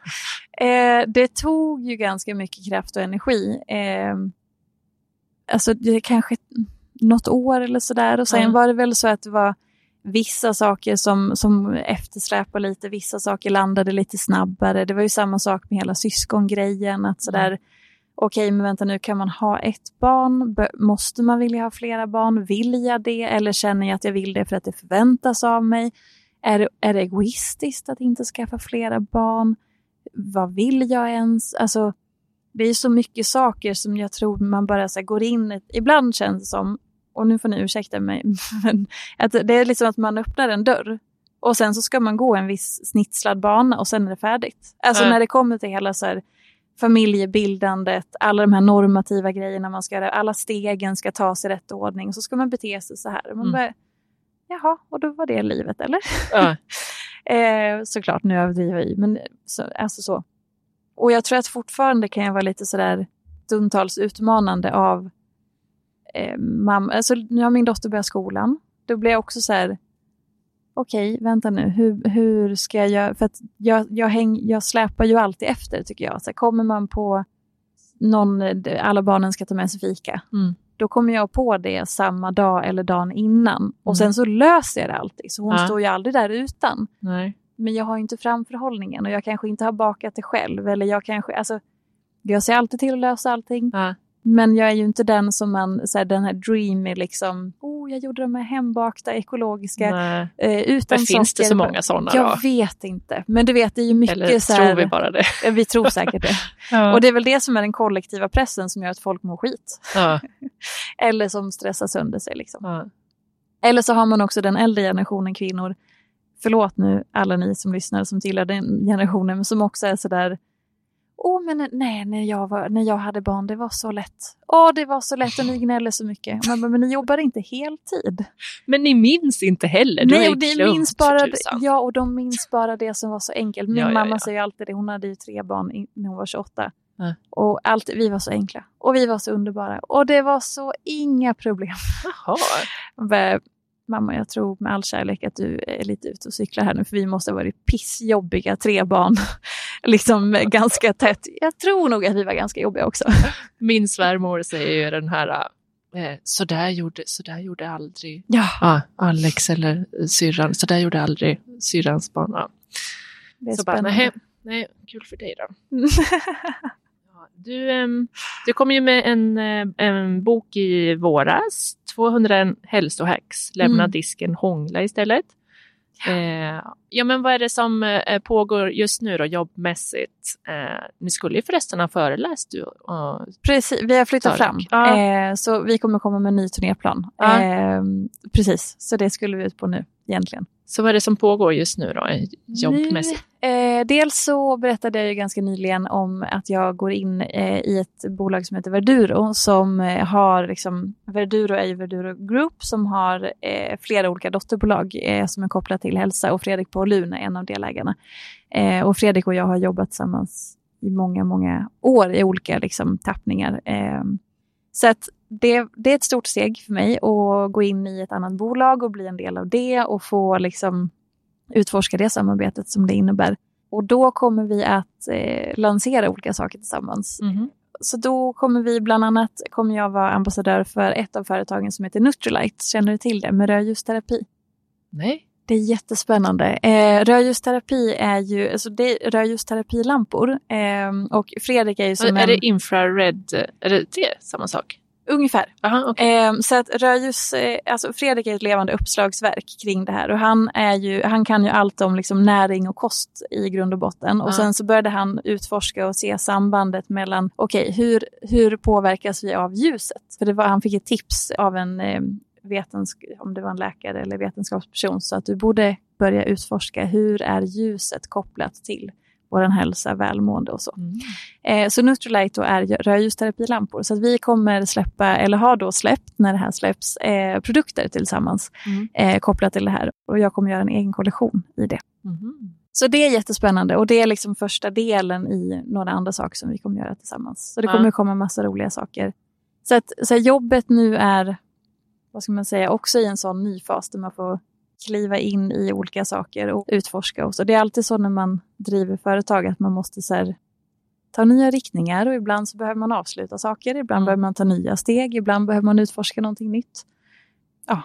Eh, det tog ju ganska mycket kraft och energi. Eh, alltså det kanske något år eller sådär. Och sen Ja. var det väl så att det var vissa saker som, som eftersläpar lite, vissa saker landade lite snabbare. Det var ju samma sak med hela syskongrejen. Att sådär, mm. okej, okay, men vänta nu, kan man ha ett barn? Måste man vilja ha flera barn? Vill jag det? Eller känner jag att jag vill det för att det förväntas av mig? Är, är det egoistiskt att inte skaffa flera barn? Vad vill jag ens? Alltså, det är så mycket saker som jag tror man bara så går in Ibland känns det som, och nu får ni ursäkta mig, men att det är liksom att man öppnar en dörr och sen så ska man gå en viss snitslad bana och sen är det färdigt. Alltså mm. när det kommer till hela så här, familjebildandet, alla de här normativa grejerna man ska göra, alla stegen ska tas i rätt ordning, så ska man bete sig så här. Man mm. bara, Jaha, och då var det livet eller? Mm. eh, såklart, nu överdriver jag men så, alltså så. Och jag tror att fortfarande kan jag vara lite sådär stundtals utmanande av eh, mamma. Alltså, nu har min dotter börjat skolan. Då blir jag också så här, okej, okay, vänta nu, hur, hur ska jag göra? För att jag, jag, häng, jag släpar ju alltid efter tycker jag. Så här, kommer man på någon, alla barnen ska ta med sig fika. Mm. Då kommer jag på det samma dag eller dagen innan. Och mm. sen så löser jag det alltid. Så hon ja. står ju aldrig där utan. Nej. Men jag har inte framförhållningen och jag kanske inte har bakat det själv. Eller jag kanske, alltså, jag ser alltid till att lösa allting. Ja. Men jag är ju inte den som man, så här, den här dreamy liksom, oh jag gjorde de här hembakta ekologiska eh, utan Men finns det så många sådana Jag då? vet inte. Men du vet, det är ju mycket Eller så här, tror vi bara det? Vi tror säkert det. ja. Och det är väl det som är den kollektiva pressen som gör att folk mår skit. Ja. Eller som stressar sönder sig liksom. Ja. Eller så har man också den äldre generationen kvinnor, förlåt nu alla ni som lyssnar som tillhör den generationen, men som också är sådär oh, men nej, när jag, var, när jag hade barn, det var så lätt. Åh, oh, det var så lätt och ni gnäller så mycket. Men, men ni jobbar inte heltid. Men ni minns inte heller? Du nej, och de minns bara, ja, och de minns bara det som var så enkelt. Min ja, mamma ja. säger alltid det, hon hade ju tre barn när hon var 28. Ja. Och allt, vi var så enkla. Och vi var så underbara. Och det var så inga problem. Jaha. mamma, jag tror med all kärlek att du är lite ute och cyklar här nu, för vi måste ha varit pissjobbiga, tre barn, liksom ganska tätt. Jag tror nog att vi var ganska jobbiga också. Min svärmor säger ju den här, eh, så, där gjorde, så där gjorde aldrig ja. ah, Alex eller syrran, så där gjorde aldrig syrrans barn. Ja. Det är så spännande. Bara, nej, nej, kul för dig då. Du, um, du kom ju med en, eh, en bok i våras, 200 hälsohacks, lämna mm. disken hångla istället. Ja. Eh, ja, men vad är det som eh, pågår just nu då, jobbmässigt? Eh, ni skulle ju förresten ha föreläst. Du, och, precis, vi har flyttat fram. Ja. Eh, så vi kommer komma med en ny turnéplan. Ja. Eh, precis, så det skulle vi ut på nu egentligen. Så vad är det som pågår just nu då, jobbmässigt? Eh, dels så berättade jag ju ganska nyligen om att jag går in eh, i ett bolag som heter Verduro som eh, har, liksom, Verduro är ju Verduro Group som har eh, flera olika dotterbolag eh, som är kopplade till hälsa och Fredrik Paulun är en av delägarna. Eh, och Fredrik och jag har jobbat tillsammans i många, många år i olika liksom, tappningar. så att det, det, är ett stort steg för mig att gå in i ett annat bolag och bli en del av det och få liksom utforska det samarbetet som det innebär. Och då kommer vi att eh, lansera olika saker tillsammans. Mm. Så då kommer vi bland annat, kommer jag vara ambassadör för ett av företagen som heter Nutrilite. Känner du till det? Med rödljusterapi. Nej. Det är jättespännande. Eh, rödljusterapi är ju, alltså det är rödljusterapilampor. Eh, och Fredrik är ju som är en... det infrared, är det, det samma sak? Ungefär. Aha, okay. eh, så att rödljus, eh, alltså Fredrik är ett levande uppslagsverk kring det här och han, är ju, han kan ju allt om liksom näring och kost i grund och botten. Och sen så började han utforska och se sambandet mellan, okej, okay, hur, hur påverkas vi av ljuset? För det var, han fick ett tips av en eh, om det var en läkare eller vetenskapsperson, så att du borde börja utforska hur är ljuset kopplat till vår hälsa, välmående och så. Mm. Eh, så Nutrilite är rödljusterapilampor. Så att vi kommer släppa, eller har då släppt när det här släpps, eh, produkter tillsammans mm. eh, kopplat till det här. Och jag kommer göra en egen kollektion i det. Mm. Så det är jättespännande och det är liksom första delen i några andra saker som vi kommer göra tillsammans. Så det kommer komma massa roliga saker. Så att så jobbet nu är, vad ska man säga, också i en sån ny fas där man får kliva in i olika saker och utforska. Och så. Det är alltid så när man driver företag att man måste så här, ta nya riktningar och ibland så behöver man avsluta saker, ibland mm. behöver man ta nya steg, ibland behöver man utforska någonting nytt. Ja.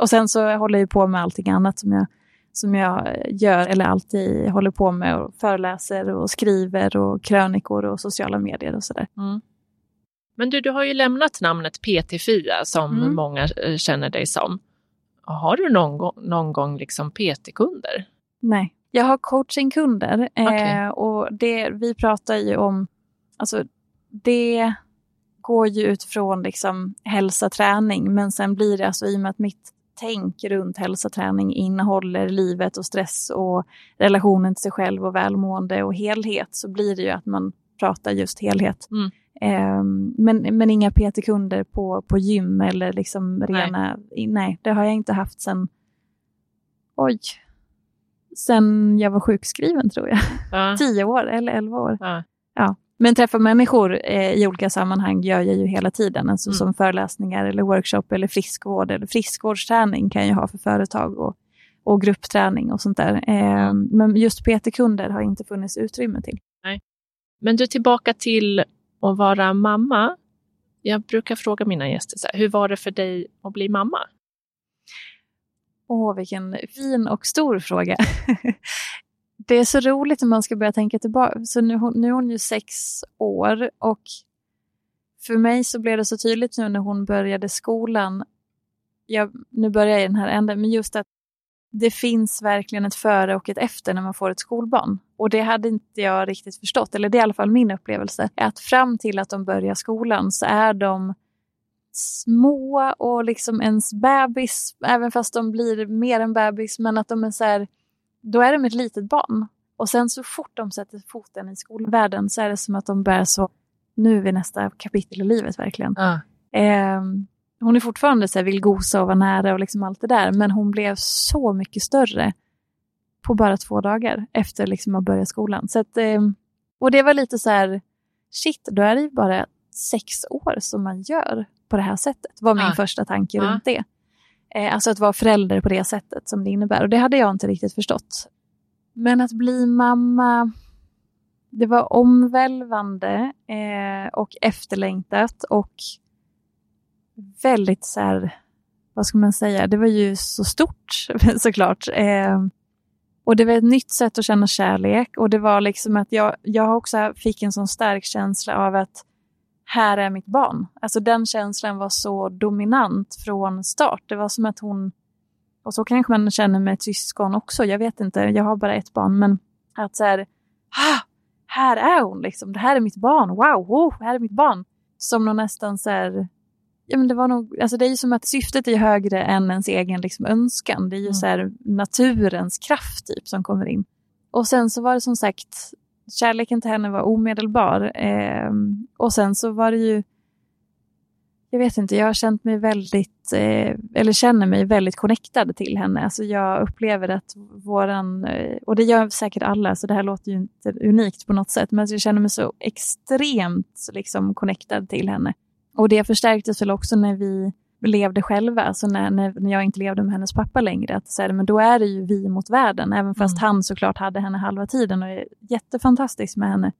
Och sen så håller jag på med allting annat som jag, som jag gör, eller alltid håller på med, och föreläser och skriver och krönikor och sociala medier och sådär. Mm. Men du, du har ju lämnat namnet PT-Fia som Mm. många eh, känner dig som. Har du någon, gång- någon gång liksom PT-kunder? Nej. Jag har coachingkunder Okej. eh, och det, vi pratar ju om, alltså det går ju utifrån liksom hälsa, träning, men sen blir det alltså i och med att mitt tänk runt hälsa, träning innehåller livet och stress och relationen till sig själv och välmående och helhet så blir det ju att man pratar just helhet. Mm. Eh, men, men inga PT-kunder på, på gym eller liksom rena, nej. nej, det har jag inte haft sen, oj, sen jag var sjukskriven tror jag. Ja. Tio år eller elva år. Ja. Ja. Men träffa människor eh, i olika sammanhang gör jag ju hela tiden. Alltså Mm. som föreläsningar eller workshop eller friskvård eller friskvårdsträning kan jag ha för företag och, och gruppträning och sånt där. Eh, Mm. Men just PT-kunder har inte funnits utrymme till. Men du, tillbaka till att vara mamma. Jag brukar fråga mina gäster, så här, hur var det för dig att bli mamma? Åh, vilken fin och stor fråga. det är så roligt när man ska börja tänka tillbaka. Så nu, nu är hon ju sex år och för mig så blev det så tydligt nu när hon började skolan. Jag, nu börjar jag i den här änden, men just att det finns verkligen ett före och ett efter när man får ett skolbarn. Och det hade inte jag riktigt förstått, eller det är i alla fall min upplevelse. Att fram till att de börjar skolan så är de små och liksom ens bebis, även fast de blir mer än bebis, men att de är så här, då är de ett litet barn. Och sen så fort de sätter foten i skolvärlden så är det som att de börjar så, nu är vi nästa kapitel i livet verkligen. Ja. Eh, hon är fortfarande så här, vill gosa och vara nära och liksom allt det där, men hon blev så mycket större på bara två dagar efter liksom att börja skolan. Så att, eh, och det var lite så här, shit, då är det ju bara sex år som man gör på det här sättet, var min Ja. första tanke Ja. runt det. Eh, alltså att vara förälder på det sättet som det innebär. Och det hade jag inte riktigt förstått. Men att bli mamma, det var omvälvande eh, och efterlängtat och väldigt så här, vad ska man säga, det var ju så stort såklart. Eh, och det var ett nytt sätt att känna kärlek och det var liksom att jag, jag också fick en sån stark känsla av att här är mitt barn. Alltså den känslan var så dominant från start. Det var som att hon, och så kanske man känner med ett syskon också, jag vet inte, jag har bara ett barn, men att så här, ah, här är hon liksom, det här är mitt barn, wow, oh, här är mitt barn. Som någon nästan så här, ja men det var nog, alltså det är ju som att syftet är högre än ens egen liksom önskan. Det är ju Mm. så här naturens kraft typ som kommer in. Och sen så var det som sagt, kärleken till henne var omedelbar. Eh, och sen så var det ju, jag vet inte, jag har känt mig väldigt, eh, eller känner mig väldigt connectad till henne. Alltså jag upplever att våran, eh, och det gör säkert alla, så det här låter ju inte unikt på något sätt, men jag känner mig så extremt liksom connectad till henne. Och det förstärktes väl också när vi levde själva, alltså när, när, jag inte levde med hennes pappa längre. Att här, men då är det ju vi mot världen, även fast Mm. han såklart hade henne halva tiden och är jättefantastisk med henne.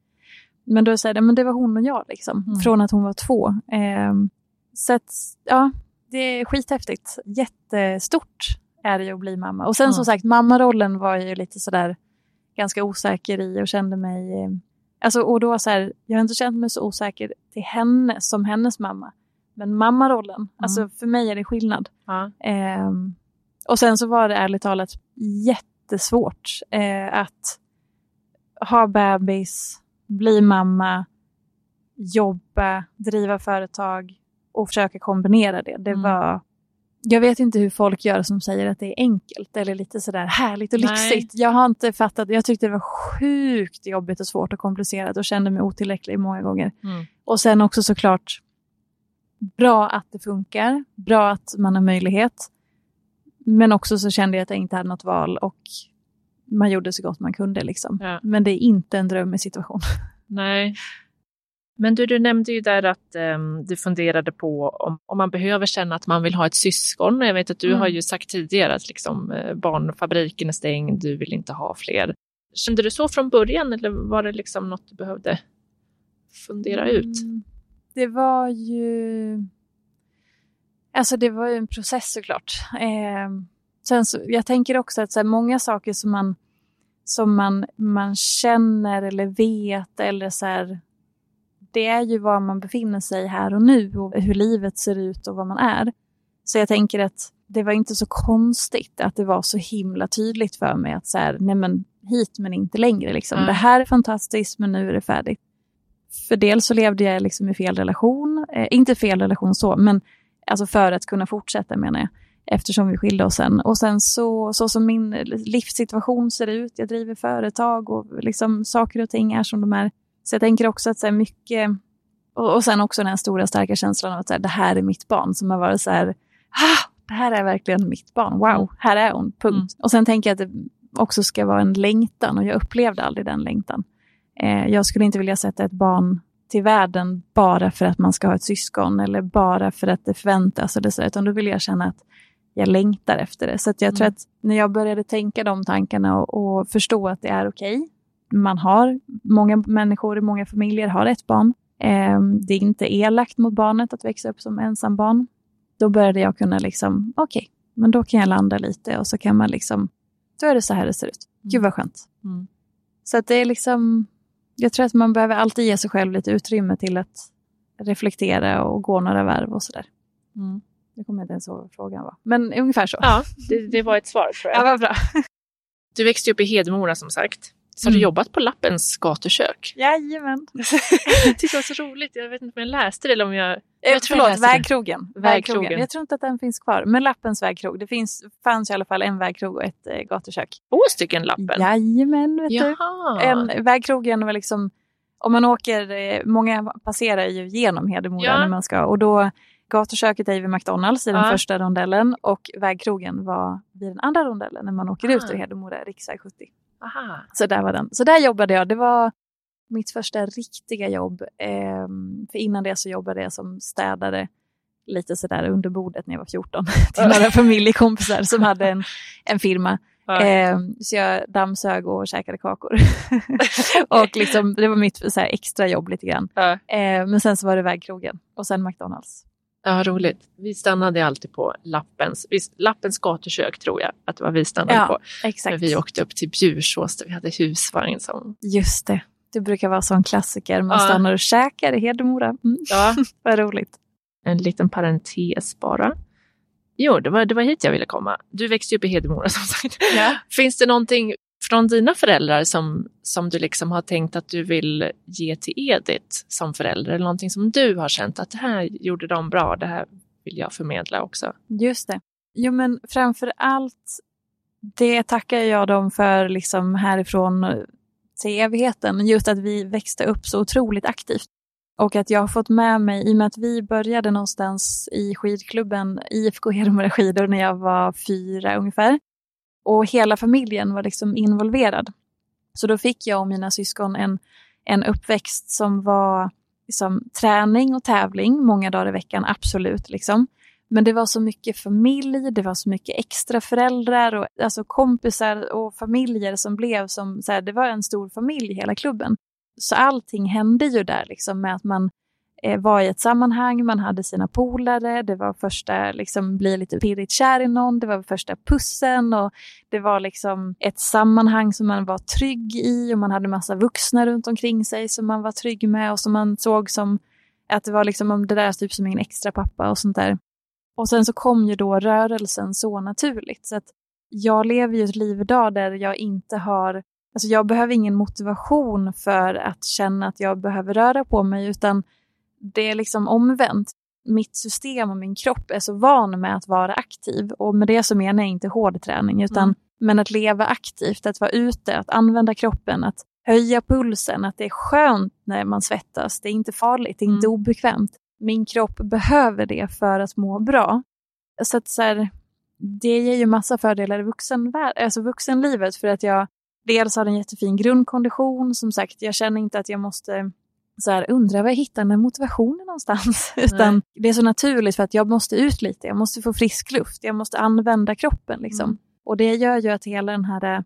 Men då säger det, men det var hon och jag liksom, Mm. från att hon var två. Ehm, så att, ja, det är skithäftigt. Jättestort är det ju att bli mamma. Och sen Mm. som sagt, mammarollen var jag ju lite sådär ganska osäker i och kände mig... eh, Alltså, och då så här, jag har inte känt mig så osäker till henne som hennes mamma. Men mammarollen, alltså för mig är det skillnad. Ja. Ehm, och sen så var det ärligt talat jättesvårt eh, att ha bebis, bli mamma, jobba, driva företag och försöka kombinera det. Det Mm. var... Jag vet inte hur folk gör som säger att det är enkelt eller lite sådär härligt och Nej. lyxigt. Jag har inte fattat. Jag tyckte det var sjukt jobbigt och svårt och komplicerat och kände mig otillräcklig många gånger. Mm. Och sen också såklart bra att det funkar, bra att man har möjlighet. Men också så kände jag att jag inte hade något val och man gjorde så gott man kunde. Liksom. Ja. Men det är inte en drömmig situation. Nej. Men du, du nämnde ju där att ehm, du funderade på om, om man behöver känna att man vill ha ett syskon. Jag vet att du Mm. har ju sagt tidigare att liksom, eh, barnfabriken är stängd, du vill inte ha fler. Kände du så från början eller var det liksom något du behövde fundera ut? Mm, Det var ju... Alltså det var ju en process såklart. Eh, sen så, jag tänker också att så här, många saker som man, som man, man känner eller vet eller så här, det är ju var man befinner sig här och nu och hur livet ser ut och vad man är. Så jag tänker att det var inte så konstigt att det var så himla tydligt för mig att så här, nej men hit men inte längre. Liksom. Mm. Det här är fantastiskt men nu är det färdigt. För dels så levde jag liksom i fel relation, eh, inte fel relation så, men alltså för att kunna fortsätta menar jag, eftersom vi skilde oss sen. Och sen så, så som min livssituation ser ut, jag driver företag och liksom saker och ting är som de är. Så jag tänker också att så mycket, och, och sen också den här stora starka känslan av att så här, det här är mitt barn som har varit så här, ah, det här är verkligen mitt barn, wow, här är hon, punkt. Mm. Och sen tänker jag att det också ska vara en längtan och jag upplevde aldrig den längtan. Eh, jag skulle inte vilja sätta ett barn till världen bara för att man ska ha ett syskon eller bara för att det förväntas eller så, utan då vill jag känna att jag längtar efter det. Så jag mm. tror att när jag började tänka de tankarna och, och förstå att det är okej, okay, man har, många människor i många familjer har ett barn. Eh, det är inte elakt mot barnet att växa upp som ensam barn. Då började jag kunna liksom, okej, okay, men då kan jag landa lite och så kan man liksom, då är det så här det ser ut. Gud vad skönt. Mm. Så att det är liksom, jag tror att man behöver alltid ge sig själv lite utrymme till att reflektera och gå några varv och sådär. Mm. Jag kommer inte ens ihåg vad frågan var. Men ungefär så. Ja, det, det var ett svar tror jag. Ja, vad bra. Du växte upp i Hedemora som sagt. Så har du mm. jobbat på Lappens gatukök? Jajamän. det var så roligt. Jag vet inte om jag läste det eller om jag... Eh, jag Förlåt, vägkrogen. vägkrogen. Jag tror inte att den finns kvar. Men Lappens vägkrog. Det finns, fanns i alla fall en vägkrog och ett eh, gatukök. Två stycken Lappen? Jajamän, vet Jaha. du. En, vägkrogen var liksom... Om man åker, eh, många passerar ju genom Hedemora ja. när man ska och då Gatuköket är vid McDonalds i den ja. första rondellen och vägkrogen var vid den andra rondellen när man åker ah. ut ur Hedemora, riksväg 70. Aha. Så där var den. Så där jobbade jag. Det var mitt första riktiga jobb. Eh, för innan det så jobbade jag som städare lite sådär under bordet när jag var 14 till några familjekompisar som hade en, en firma. Ja. Eh, så jag dammsög och käkade kakor. och liksom, det var mitt så extra jobb lite grann. Ja. Eh, men sen så var det vägkrogen och sen McDonalds. Ja, roligt. Vi stannade alltid på Lappens, Lappens gatukök tror jag att det var vi stannade ja, på. Exakt. När vi åkte upp till Bjursås där vi hade husvagn. Som... Just det. Det brukar vara en klassiker. Man ja. stannar och käkar i Hedemora. Mm. Ja. Vad roligt. En liten parentes bara. Jo, det var, det var hit jag ville komma. Du växte upp i Hedemora som sagt. Ja. Finns det någonting från dina föräldrar som, som du liksom har tänkt att du vill ge till Edith som förälder? Eller någonting som du har känt att det här gjorde de bra, det här vill jag förmedla också? Just det. Jo men framför allt det tackar jag dem för liksom härifrån eh, till evigheten. Just att vi växte upp så otroligt aktivt. Och att jag har fått med mig, i och med att vi började någonstans i skidklubben IFK Hedemora skidor när jag var fyra ungefär. Och hela familjen var liksom involverad. Så då fick jag och mina syskon en, en uppväxt som var liksom, träning och tävling många dagar i veckan, absolut. Liksom. Men det var så mycket familj, det var så mycket extra föräldrar och alltså kompisar och familjer som blev som, så här, det var en stor familj hela klubben. Så allting hände ju där liksom med att man Eh, var i ett sammanhang, man hade sina polare, det var första, liksom bli lite pirrigt kär i någon, det var första pussen och det var liksom ett sammanhang som man var trygg i och man hade massa vuxna runt omkring sig som man var trygg med och som man såg som att det var liksom det där typ som en extra pappa och sånt där. Och sen så kom ju då rörelsen så naturligt så att jag lever ju ett liv idag där jag inte har Alltså jag behöver ingen motivation för att känna att jag behöver röra på mig utan det är liksom omvänt. Mitt system och min kropp är så van med att vara aktiv och med det så menar jag inte hård träning utan mm. men att leva aktivt, att vara ute, att använda kroppen, att höja pulsen, att det är skönt när man svettas, det är inte farligt, det är inte mm. obekvämt. Min kropp behöver det för att må bra. Så att så här, det ger ju massa fördelar i vuxenvär- alltså vuxenlivet för att jag dels har en jättefin grundkondition, som sagt, jag känner inte att jag måste så här, undra var jag hittar den motivationen någonstans. Utan det är så naturligt för att jag måste ut lite, jag måste få frisk luft, jag måste använda kroppen. Liksom. Mm. Och det gör ju att hela den här,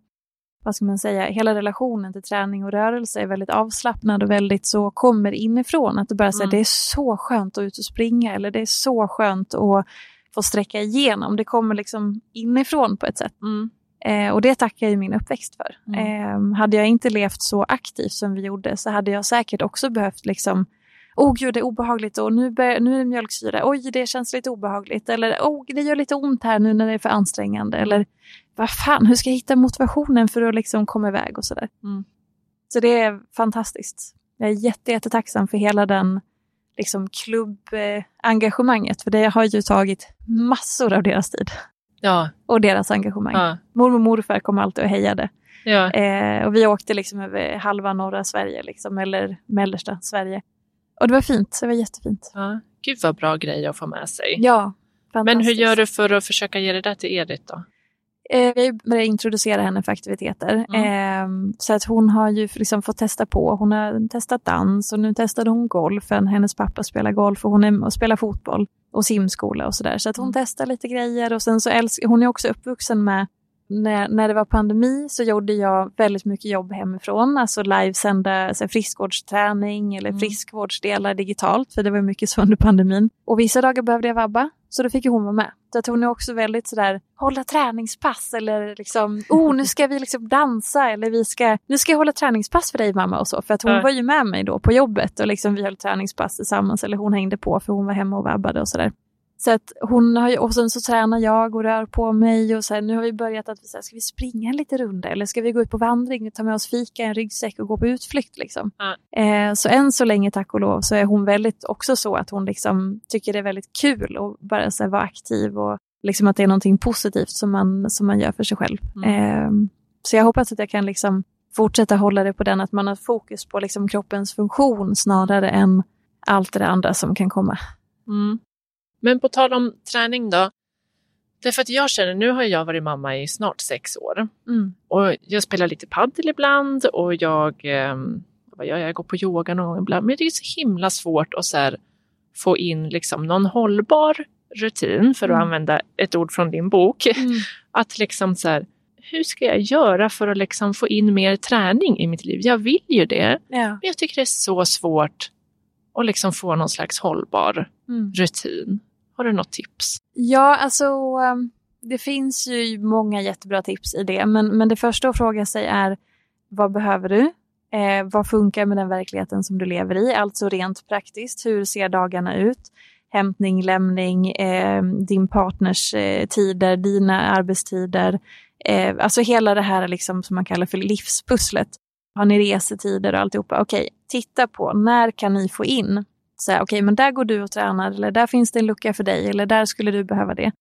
vad ska man säga, hela relationen till träning och rörelse är väldigt avslappnad och väldigt så kommer inifrån. Att du bara säger mm. det är så skönt att ut och springa eller det är så skönt att få sträcka igenom. Det kommer liksom inifrån på ett sätt. Mm. Eh, och det tackar jag min uppväxt för. Mm. Eh, hade jag inte levt så aktivt som vi gjorde så hade jag säkert också behövt liksom Oh gud, det är obehagligt och nu, bör, nu är det mjölksyra. Oj, det känns lite obehagligt. Eller oh, det gör lite ont här nu när det är för ansträngande. Eller vad fan, hur ska jag hitta motivationen för att liksom komma iväg och sådär. Mm. Så det är fantastiskt. Jag är jätte, jättetacksam för hela den liksom, klubbengagemanget. För det har ju tagit massor av deras tid Ja, och deras engagemang. ja, Mormor och morfar kom alltid och hejade. ja. Eh, och vi åkte liksom över halva norra Sverige, liksom, eller mellersta Sverige. Och det var fint, det var jättefint. ja. Gud vad bra grej att få med sig. Ja, Men hur gör du för att försöka ge det där till Edith då? Eh, vi började introducera henne för aktiviteter. Eh, så att hon har ju liksom fått testa på. Hon har testat dans och nu testade hon golf. Hennes pappa spelar golf och hon är, och spelar fotboll och simskola och sådär. Så att hon Mm. testar lite grejer och sen så älskar hon är också uppvuxen med när, när det var pandemi så gjorde jag väldigt mycket jobb hemifrån, alltså livesända så här, friskvårdsträning eller Mm. friskvårdsdelar digitalt, för det var mycket så under pandemin. Och vissa dagar behövde jag vabba, så då fick ju hon vara med. Att hon är också väldigt sådär, hålla träningspass eller liksom, oh nu ska vi liksom dansa eller vi ska, nu ska jag hålla träningspass för dig mamma och så. För att hon Ja. var ju med mig då på jobbet och liksom vi höll träningspass tillsammans eller hon hängde på för hon var hemma och vabbade och sådär. Så att hon har ju, och sen så tränar jag och rör på mig och så här, nu har vi börjat att vi säger, ska vi springa en liten runda eller ska vi gå ut på vandring och ta med oss fika, en ryggsäck och gå på utflykt liksom. Ja. Eh, så än så länge, tack och lov, så är hon väldigt också så att hon liksom tycker det är väldigt kul att bara så här, vara aktiv och liksom att det är någonting positivt som man, som man gör för sig själv. Mm. Eh, så jag hoppas att jag kan liksom fortsätta hålla det på den, att man har fokus på liksom kroppens funktion snarare än allt det andra som kan komma. Mm. Men på tal om träning då. Därför att jag känner, nu har jag varit mamma i snart sex år. Mm. Och jag spelar lite paddel ibland och jag, eh, vad gör jag? jag går på yoga någon gång ibland. Men det är så himla svårt att så här, få in liksom någon hållbar rutin, för att Mm. använda ett ord från din bok. Mm. Att liksom så här, hur ska jag göra för att liksom få in mer träning i mitt liv? Jag vill ju det, Ja. men jag tycker det är så svårt att liksom få någon slags hållbar Mm. rutin. Har du något tips? Ja, alltså ehm, det finns ju många jättebra tips i det, men, men det första att fråga sig är vad behöver du? Eh, vad funkar med den verkligheten som du lever i? Alltså rent praktiskt, hur ser dagarna ut? Hämtning, lämning, eh, din partners eh, tider, dina arbetstider. Eh, alltså hela det här liksom som man kallar för livspusslet. Har ni resetider och alltihopa? Okej, titta på när kan ni få in så här, okej, men där går du och tränar eller där finns det en lucka för dig eller där skulle du behöva det.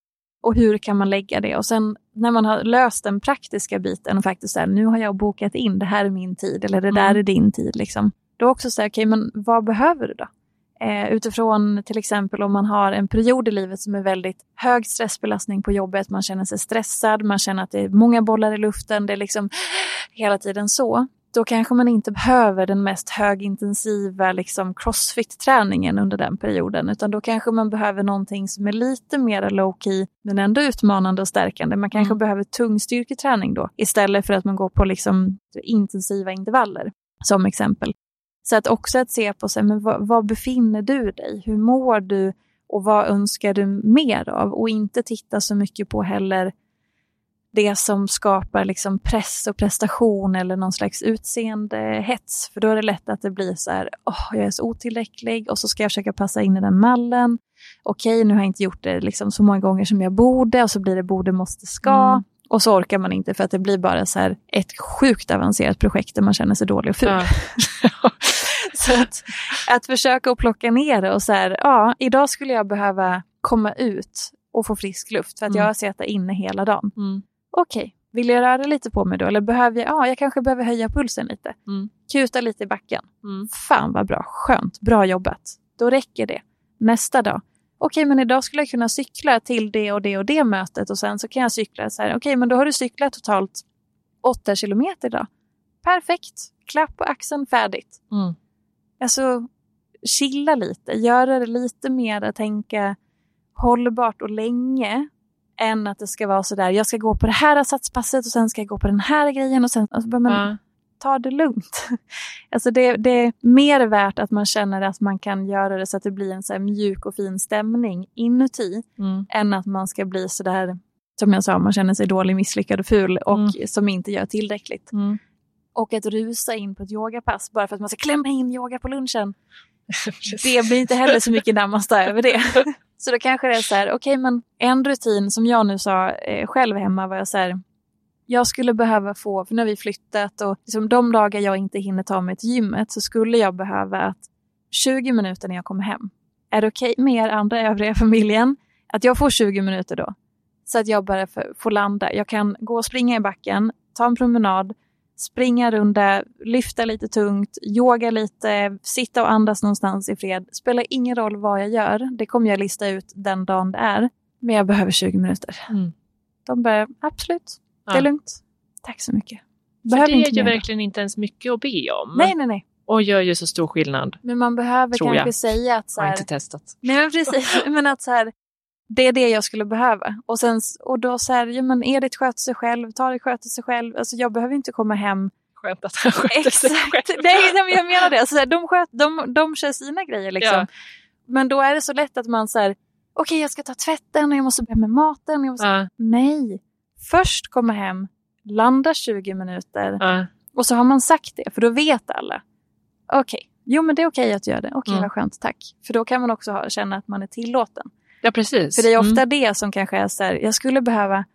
Och hur kan man lägga det? Och sen när man har löst den praktiska biten och faktiskt säger nu har jag bokat in, det här är min tid eller det där Mm. är din tid. Liksom. Då också säga, okej, men vad behöver du då? Eh, utifrån till exempel om man har en period i livet som är väldigt hög stressbelastning på jobbet, man känner sig stressad, man känner att det är många bollar i luften, det är liksom hela tiden så då kanske man inte behöver den mest högintensiva liksom, crossfit-träningen under den perioden, utan då kanske man behöver någonting som är lite mer low-key, men ändå utmanande och stärkande. Man kanske Mm. behöver tung styrketräning då, istället för att man går på liksom, intensiva intervaller, som exempel. Så att också att se på sig, men vad, vad befinner du dig? Hur mår du? Och vad önskar du mer av? Och inte titta så mycket på heller det som skapar liksom press och prestation eller någon slags utseendehets. För då är det lätt att det blir så här, åh, jag är så otillräcklig och så ska jag försöka passa in i den mallen. Okej, nu har jag inte gjort det liksom så många gånger som jag borde och så blir det borde, måste, ska. Mm. Och så orkar man inte för att det blir bara så här ett sjukt avancerat projekt där man känner sig dålig och ful. Ja. Så att, att försöka att plocka ner det och så här, ja, idag skulle jag behöva komma ut och få frisk luft för att Mm. jag har suttit inne hela dagen. Mm. Okej, vill jag röra lite på mig då? Eller behöver jag, ja, jag kanske behöver höja pulsen lite. Mm. Kuta lite i backen. Mm. Fan vad bra, skönt, bra jobbat. Då räcker det. Nästa dag. Okej, men idag skulle jag kunna cykla till det och det och det mötet och sen så kan jag cykla så här. Okej, men då har du cyklat totalt åtta kilometer idag. Perfekt, klapp på axeln, färdigt. Mm. Alltså, chilla lite, göra det lite mer att tänka hållbart och länge än att det ska vara så där, jag ska gå på det här satspasset och sen ska jag gå på den här grejen och sen, alltså, men Ja. ta det lugnt. Alltså det, det, är mer värt att man känner att man kan göra det så att det blir en så mjuk och fin stämning inuti. Mm. Än att man ska bli så där, som jag sa, man känner sig dålig, misslyckad och ful och mm. som inte gör tillräckligt. Mm. Och att rusa in på ett yogapass bara för att man ska klämma in yoga på lunchen. det blir inte heller så mycket närmast över det. Så då kanske det är så här, okej okay, men en rutin som jag nu sa eh, själv hemma var jag så här, jag skulle behöva få, för nu har vi flyttat och liksom de dagar jag inte hinner ta mig till gymmet så skulle jag behöva att 20 minuter när jag kommer hem, är det okej okay med er andra övriga familjen att jag får 20 minuter då? Så att jag bara får landa. Jag kan gå och springa i backen, ta en promenad, springa runda, lyfta lite tungt, yoga lite, sitta och andas någonstans i fred. Spelar ingen roll vad jag gör, det kommer jag lista ut den dagen det är. Men jag behöver 20 minuter. Mm. De bara, absolut, det är ja. lugnt. Tack så mycket. Behöver För det är ju verkligen inte ens mycket att be om. Nej, nej, nej. Och gör ju så stor skillnad. Men man behöver kanske jag. säga att så här, Jag har inte testat. Nej, men precis. men att så här, det är det jag skulle behöva. Och, sen, och då så här, ja, men Edith sköter sig själv, Tarik sköter sig själv. Alltså jag behöver inte komma hem. Skönt att han sköter Exakt. sig själv. Nej, nej, men jag menar det. Alltså, här, de, sköt, de, de kör sina grejer liksom. Ja. Men då är det så lätt att man så okej okay, jag ska ta tvätten och jag måste börja med maten. Jag måste... Ja. Nej, först komma hem, landa 20 minuter ja. och så har man sagt det, för då vet alla. Okej, okay. jo men det är okej okay att göra det. Okej, okay, mm. vad skönt, tack. För då kan man också ha, känna att man är tillåten. Ja, precis. För det är ofta mm. det som kanske är så här, jag skulle behöva,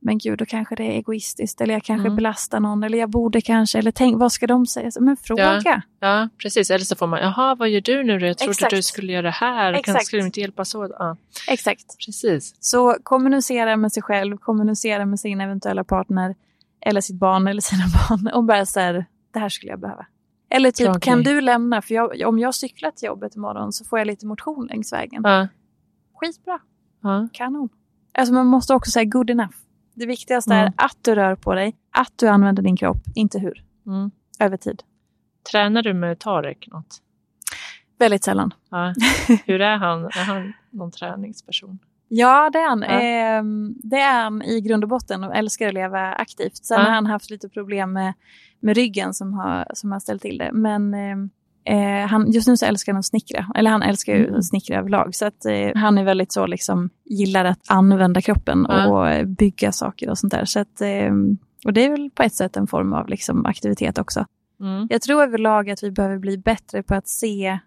men gud, då kanske det är egoistiskt, eller jag kanske mm. belastar någon, eller jag borde kanske, eller tänk, vad ska de säga? Men fråga. Ja, ja precis. Eller så får man, jaha, vad gör du nu då? Jag trodde Exakt. du skulle göra det här, Exakt. kanske skulle du inte hjälpas åt? Ja. Exakt. Precis. Så kommunicera med sig själv, kommunicera med sin eventuella partner, eller sitt barn eller sina barn, och bara så här, det här skulle jag behöva. Eller typ, okay. kan du lämna, för jag, om jag cyklar till jobbet imorgon så får jag lite motion längs vägen. Ja skitbra. Ja. Kanon. Alltså man måste också säga good enough. Det viktigaste mm. är att du rör på dig, att du använder din kropp, inte hur. Mm. Över tid. Tränar du med Tarek något? Väldigt sällan. Ja. Hur är han? Är han någon träningsperson? Ja, det är han. Ja. Eh, det är han i grund och botten och älskar att leva aktivt. Sen ja. har han haft lite problem med, med ryggen som har, som har ställt till det. Men eh, Eh, han, just nu så älskar han att snickra, eller han älskar ju mm. att snickra överlag. Så att, eh, han är väldigt så, liksom, gillar att använda kroppen mm. och bygga saker och sånt där. Så att, eh, och det är väl på ett sätt en form av liksom, aktivitet också. Mm. Jag tror överlag att vi behöver bli bättre på att se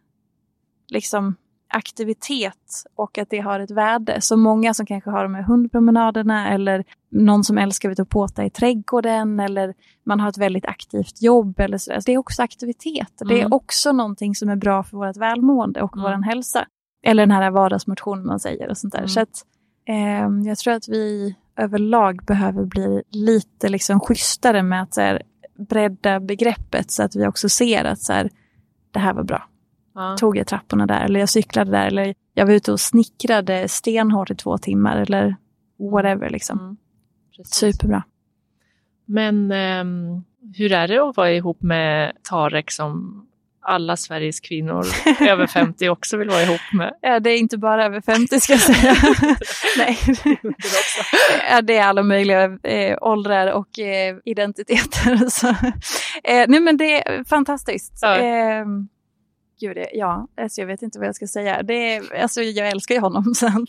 liksom, aktivitet och att det har ett värde. Så många som kanske har de här hundpromenaderna eller någon som älskar att påta i trädgården eller man har ett väldigt aktivt jobb. Eller så. Det är också aktivitet. Mm. Det är mm. också någonting som är bra för vårt välmående och mm. vår hälsa. Eller den här vardagsmotionen man säger och sånt där. Mm. Så att, eh, jag tror att vi överlag behöver bli lite liksom schysstare med att så här, bredda begreppet så att vi också ser att så här, det här var bra ja. tog jag trapporna där, eller jag cyklade där, eller jag var ute och snickrade stenhårt i två timmar, eller whatever. Liksom. Mm. Superbra. Men um, hur är det att vara ihop med Tarek som alla Sveriges kvinnor över 50 också vill vara ihop med. Ja, det är inte bara över 50 ska jag säga. Nej. ja, det är alla möjliga eh, åldrar och eh, identiteter. Så. Eh, nej, men det är fantastiskt. Ja. Gud, ja, alltså jag vet inte vad jag ska säga. Det är, alltså jag älskar ju honom, så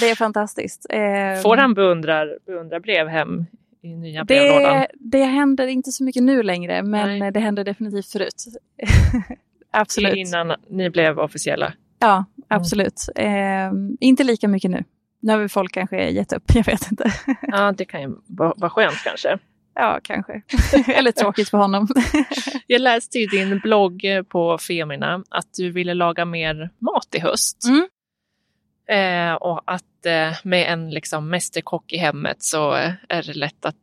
det är fantastiskt. Eh, Får han beundrar, beundrarbrev hem i nya brevlådan? Det, det händer inte så mycket nu längre, men Nej. det hände definitivt förut. absolut. Innan ni blev officiella? Ja, mm. absolut. Mm. Eh, inte lika mycket nu. Nu har vi folk kanske gett upp, jag vet inte. ja, det kan ju vara skönt kanske. Ja, kanske. Eller tråkigt för honom. jag läste i din blogg på Femina att du ville laga mer mat i höst. Mm. Eh, och att eh, med en liksom, mästerkock i hemmet så är det lätt att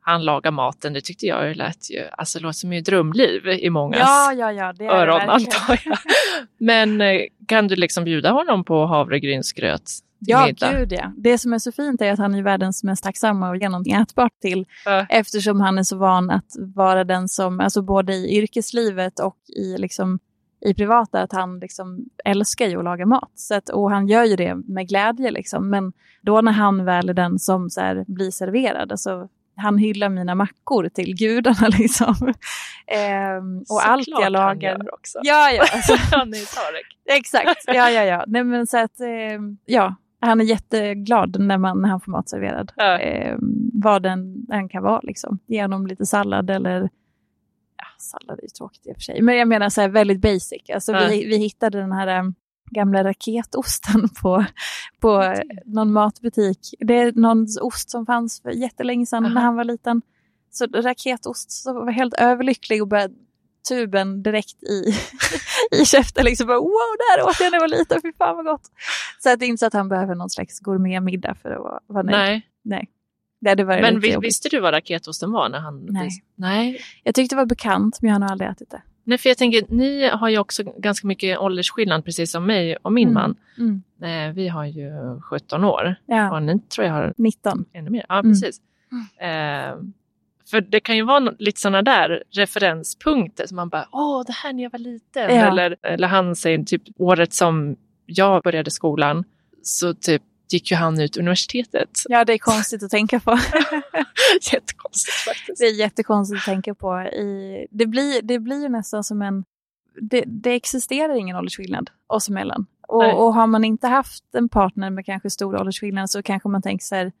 han lagar maten. Det tyckte jag lät ju, alltså låter som ett drömliv i mångas ja, ja, ja, det är öron det antar jag. Men eh, kan du liksom bjuda honom på havregrynsgröt Ja, middag. gud ja. Det som är så fint är att han är världens mest tacksamma och ge någonting ätbart till. Äh. Eftersom han är så van att vara den som, alltså både i yrkeslivet och i, liksom, i privata, att han liksom älskar ju att laga mat. Så att, och han gör ju det med glädje liksom. Men då när han väl är den som så här, blir serverad, alltså, han hyllar mina mackor till gudarna liksom. Ehm, och allt jag han lagar. gör också. Ja, ja. Alltså, Han är Tarek. exakt. Ja, ja, ja. Nej, men så att, ehm, ja. Han är jätteglad när, man, när han får mat serverad. Ja. Ehm, vad den, den kan vara liksom. Genom lite sallad eller ja, sallad är ju tråkigt i och för sig. Men jag menar så här väldigt basic. Alltså Ja. vi, vi hittade den här äm, gamla raketosten på, på eh, någon matbutik. Det är någon ost som fanns för jättelänge sedan Aha. när han var liten. Så raketost, så var helt överlycklig och började tuben direkt i, i käften. Liksom bara, wow, det här åt jag när jag var liten, fy fan vad gott. Så att det är inte så att han behöver någon slags gourmetmiddag för att vara, vara nöjd. Nej, Nej. Det hade varit men vi, visste du vad raketosten var när han... Nej. Nej. Jag tyckte det var bekant, men jag har nog aldrig ätit det. Nej, för jag tänker, ni har ju också ganska mycket åldersskillnad precis som mig och min Mm. man. Mm. Eh, vi har ju 17 år Ja, och ni tror jag har 19. ännu mer. Ja, Mm. precis. Eh, för det kan ju vara lite sådana där referenspunkter som man bara, åh, det här när jag var liten. Ja. Eller, eller han säger typ året som jag började skolan så typ gick ju han ut universitetet. Ja, det är konstigt att tänka på. Jättekonstigt faktiskt. Det är jättekonstigt att tänka på. I, det, blir, det blir ju nästan som en... Det, det existerar ingen åldersskillnad oss emellan. Och, och har man inte haft en partner med kanske stor åldersskillnad så kanske man tänker så här,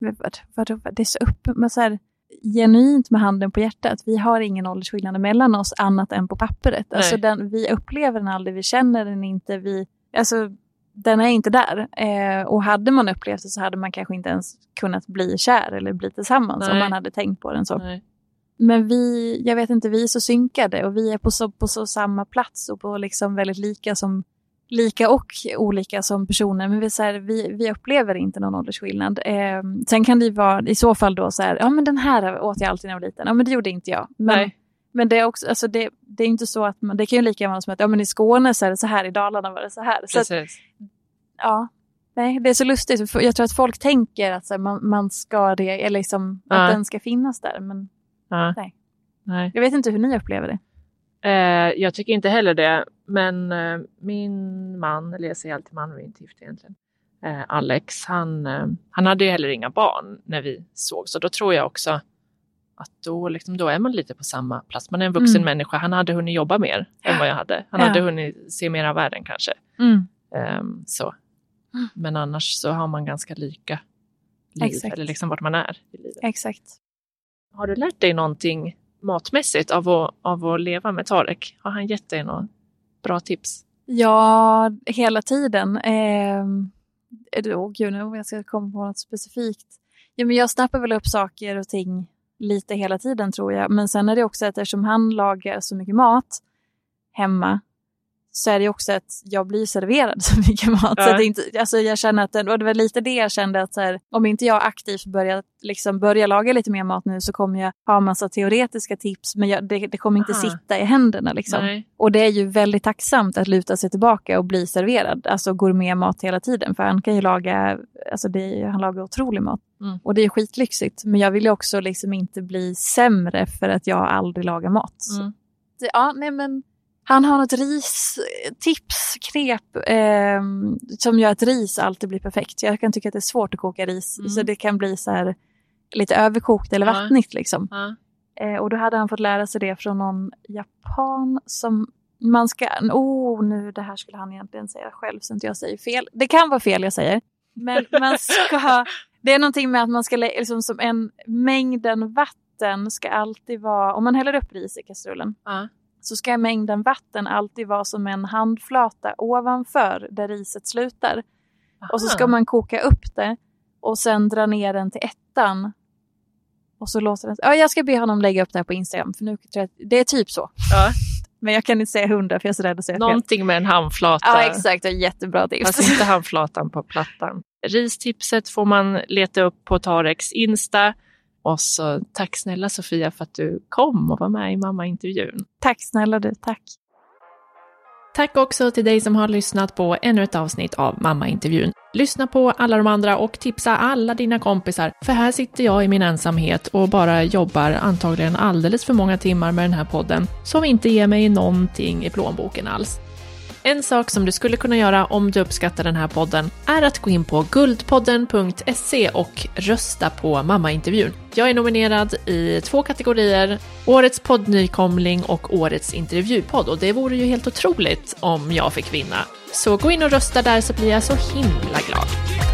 "Men vad, vadå, vad, det är så upp, men så här, genuint med handen på hjärtat, vi har ingen åldersskillnad mellan oss annat än på pappret. Alltså den, vi upplever den aldrig, vi känner den inte, vi, alltså den är inte där. Eh, och hade man upplevt det så hade man kanske inte ens kunnat bli kär eller bli tillsammans om Nej. man hade tänkt på den så. Nej. Men vi, jag vet inte, vi är så synkade och vi är på så, på så samma plats och på liksom väldigt lika som lika och olika som personer. Men vi, så här, vi, vi upplever inte någon åldersskillnad. Eh, sen kan det ju vara i så fall då så här, ja men den här åt jag alltid när jag var liten. Ja men det gjorde inte jag. Men, Nej. men det är också, alltså det, det är inte så att man, det kan ju lika gärna vara som att, ja men i Skåne så är det så här, i Dalarna var det så här. Så att, Precis. ja, nej, det är så lustigt. Jag tror att folk tänker att så här, man, man ska det, eller liksom Ja. att den ska finnas där. Men Ja. Nej. Nej. jag vet inte hur ni upplever det. Eh, jag tycker inte heller det, men eh, min man, eller jag säger alltid man, vi är inte gifta egentligen, eh, Alex, han, eh, han hade ju heller inga barn när vi såg, så då tror jag också att då, liksom, då är man lite på samma plats. Man är en vuxen Mm. människa, han hade hunnit jobba mer än vad jag hade. Han Ja. hade hunnit se mer av världen kanske. Mm. Ehm, så. Mm. Men annars så har man ganska lika liv, Exakt. eller liksom vart man är i livet. Exakt. Har du lärt dig någonting matmässigt av att, av att leva med Tarek? Har han gett dig några bra tips? Ja, hela tiden. Eh, oh, gud, nu om jag ska komma på något specifikt. Ja, men jag snappar väl upp saker och ting lite hela tiden tror jag. Men sen är det också att eftersom han lagar så mycket mat hemma så är det också att jag blir serverad så mycket mat. Ja. Så det inte, alltså jag känner att, och det var lite det jag kände att så här, om inte jag aktivt börjar, liksom börja laga lite mer mat nu så kommer jag ha massa teoretiska tips men jag, det, det kommer inte Aha. sitta i händerna. Liksom. Nej. Och det är ju väldigt tacksamt att luta sig tillbaka och bli serverad, alltså gourmetmat hela tiden. För han kan ju laga, alltså det, han lagar otrolig mat. Mm. Och det är skitlyxigt. Men jag vill ju också liksom inte bli sämre för att jag aldrig lagar mat. Mm. Ja, nej men han har något ristips, knep, eh, som gör att ris alltid blir perfekt. Jag kan tycka att det är svårt att koka ris, Mm. så det kan bli så här lite överkokt eller Ja. vattnigt liksom. Ja. Eh, och då hade han fått lära sig det från någon japan som man ska, oh nu det här skulle han egentligen säga själv så inte jag säger fel. Det kan vara fel jag säger. Men man ska, det är någonting med att man ska, liksom som en mängden vatten ska alltid vara, om man häller upp ris i kastrullen Ja. Så ska mängden vatten alltid vara som en handflata ovanför där riset slutar. Och så ska Aha. man koka upp det och sen dra ner den till ettan. Och så låter den... Ja, jag ska be honom lägga upp det här på Instagram. För nu tror jag det är typ så. Ja. Men jag kan inte säga hundra för jag är så rädd att säga fel. Någonting med en handflata. Ja, exakt. Det är jättebra tips. Fast inte handflatan på plattan. Ristipset får man leta upp på Tareks Insta. Och så tack snälla Sofia för att du kom och var med i mammaintervjun. Tack snälla du. Tack. Tack också till dig som har lyssnat på ännu ett avsnitt av Mammaintervjun. Lyssna på alla de andra och tipsa alla dina kompisar, för här sitter jag i min ensamhet och bara jobbar antagligen alldeles för många timmar med den här podden, som inte ger mig någonting i plånboken alls. En sak som du skulle kunna göra om du uppskattar den här podden är att gå in på guldpodden.se och rösta på mammaintervjun. Jag är nominerad i två kategorier, Årets poddnykomling och Årets intervjupodd och det vore ju helt otroligt om jag fick vinna. Så gå in och rösta där så blir jag så himla glad.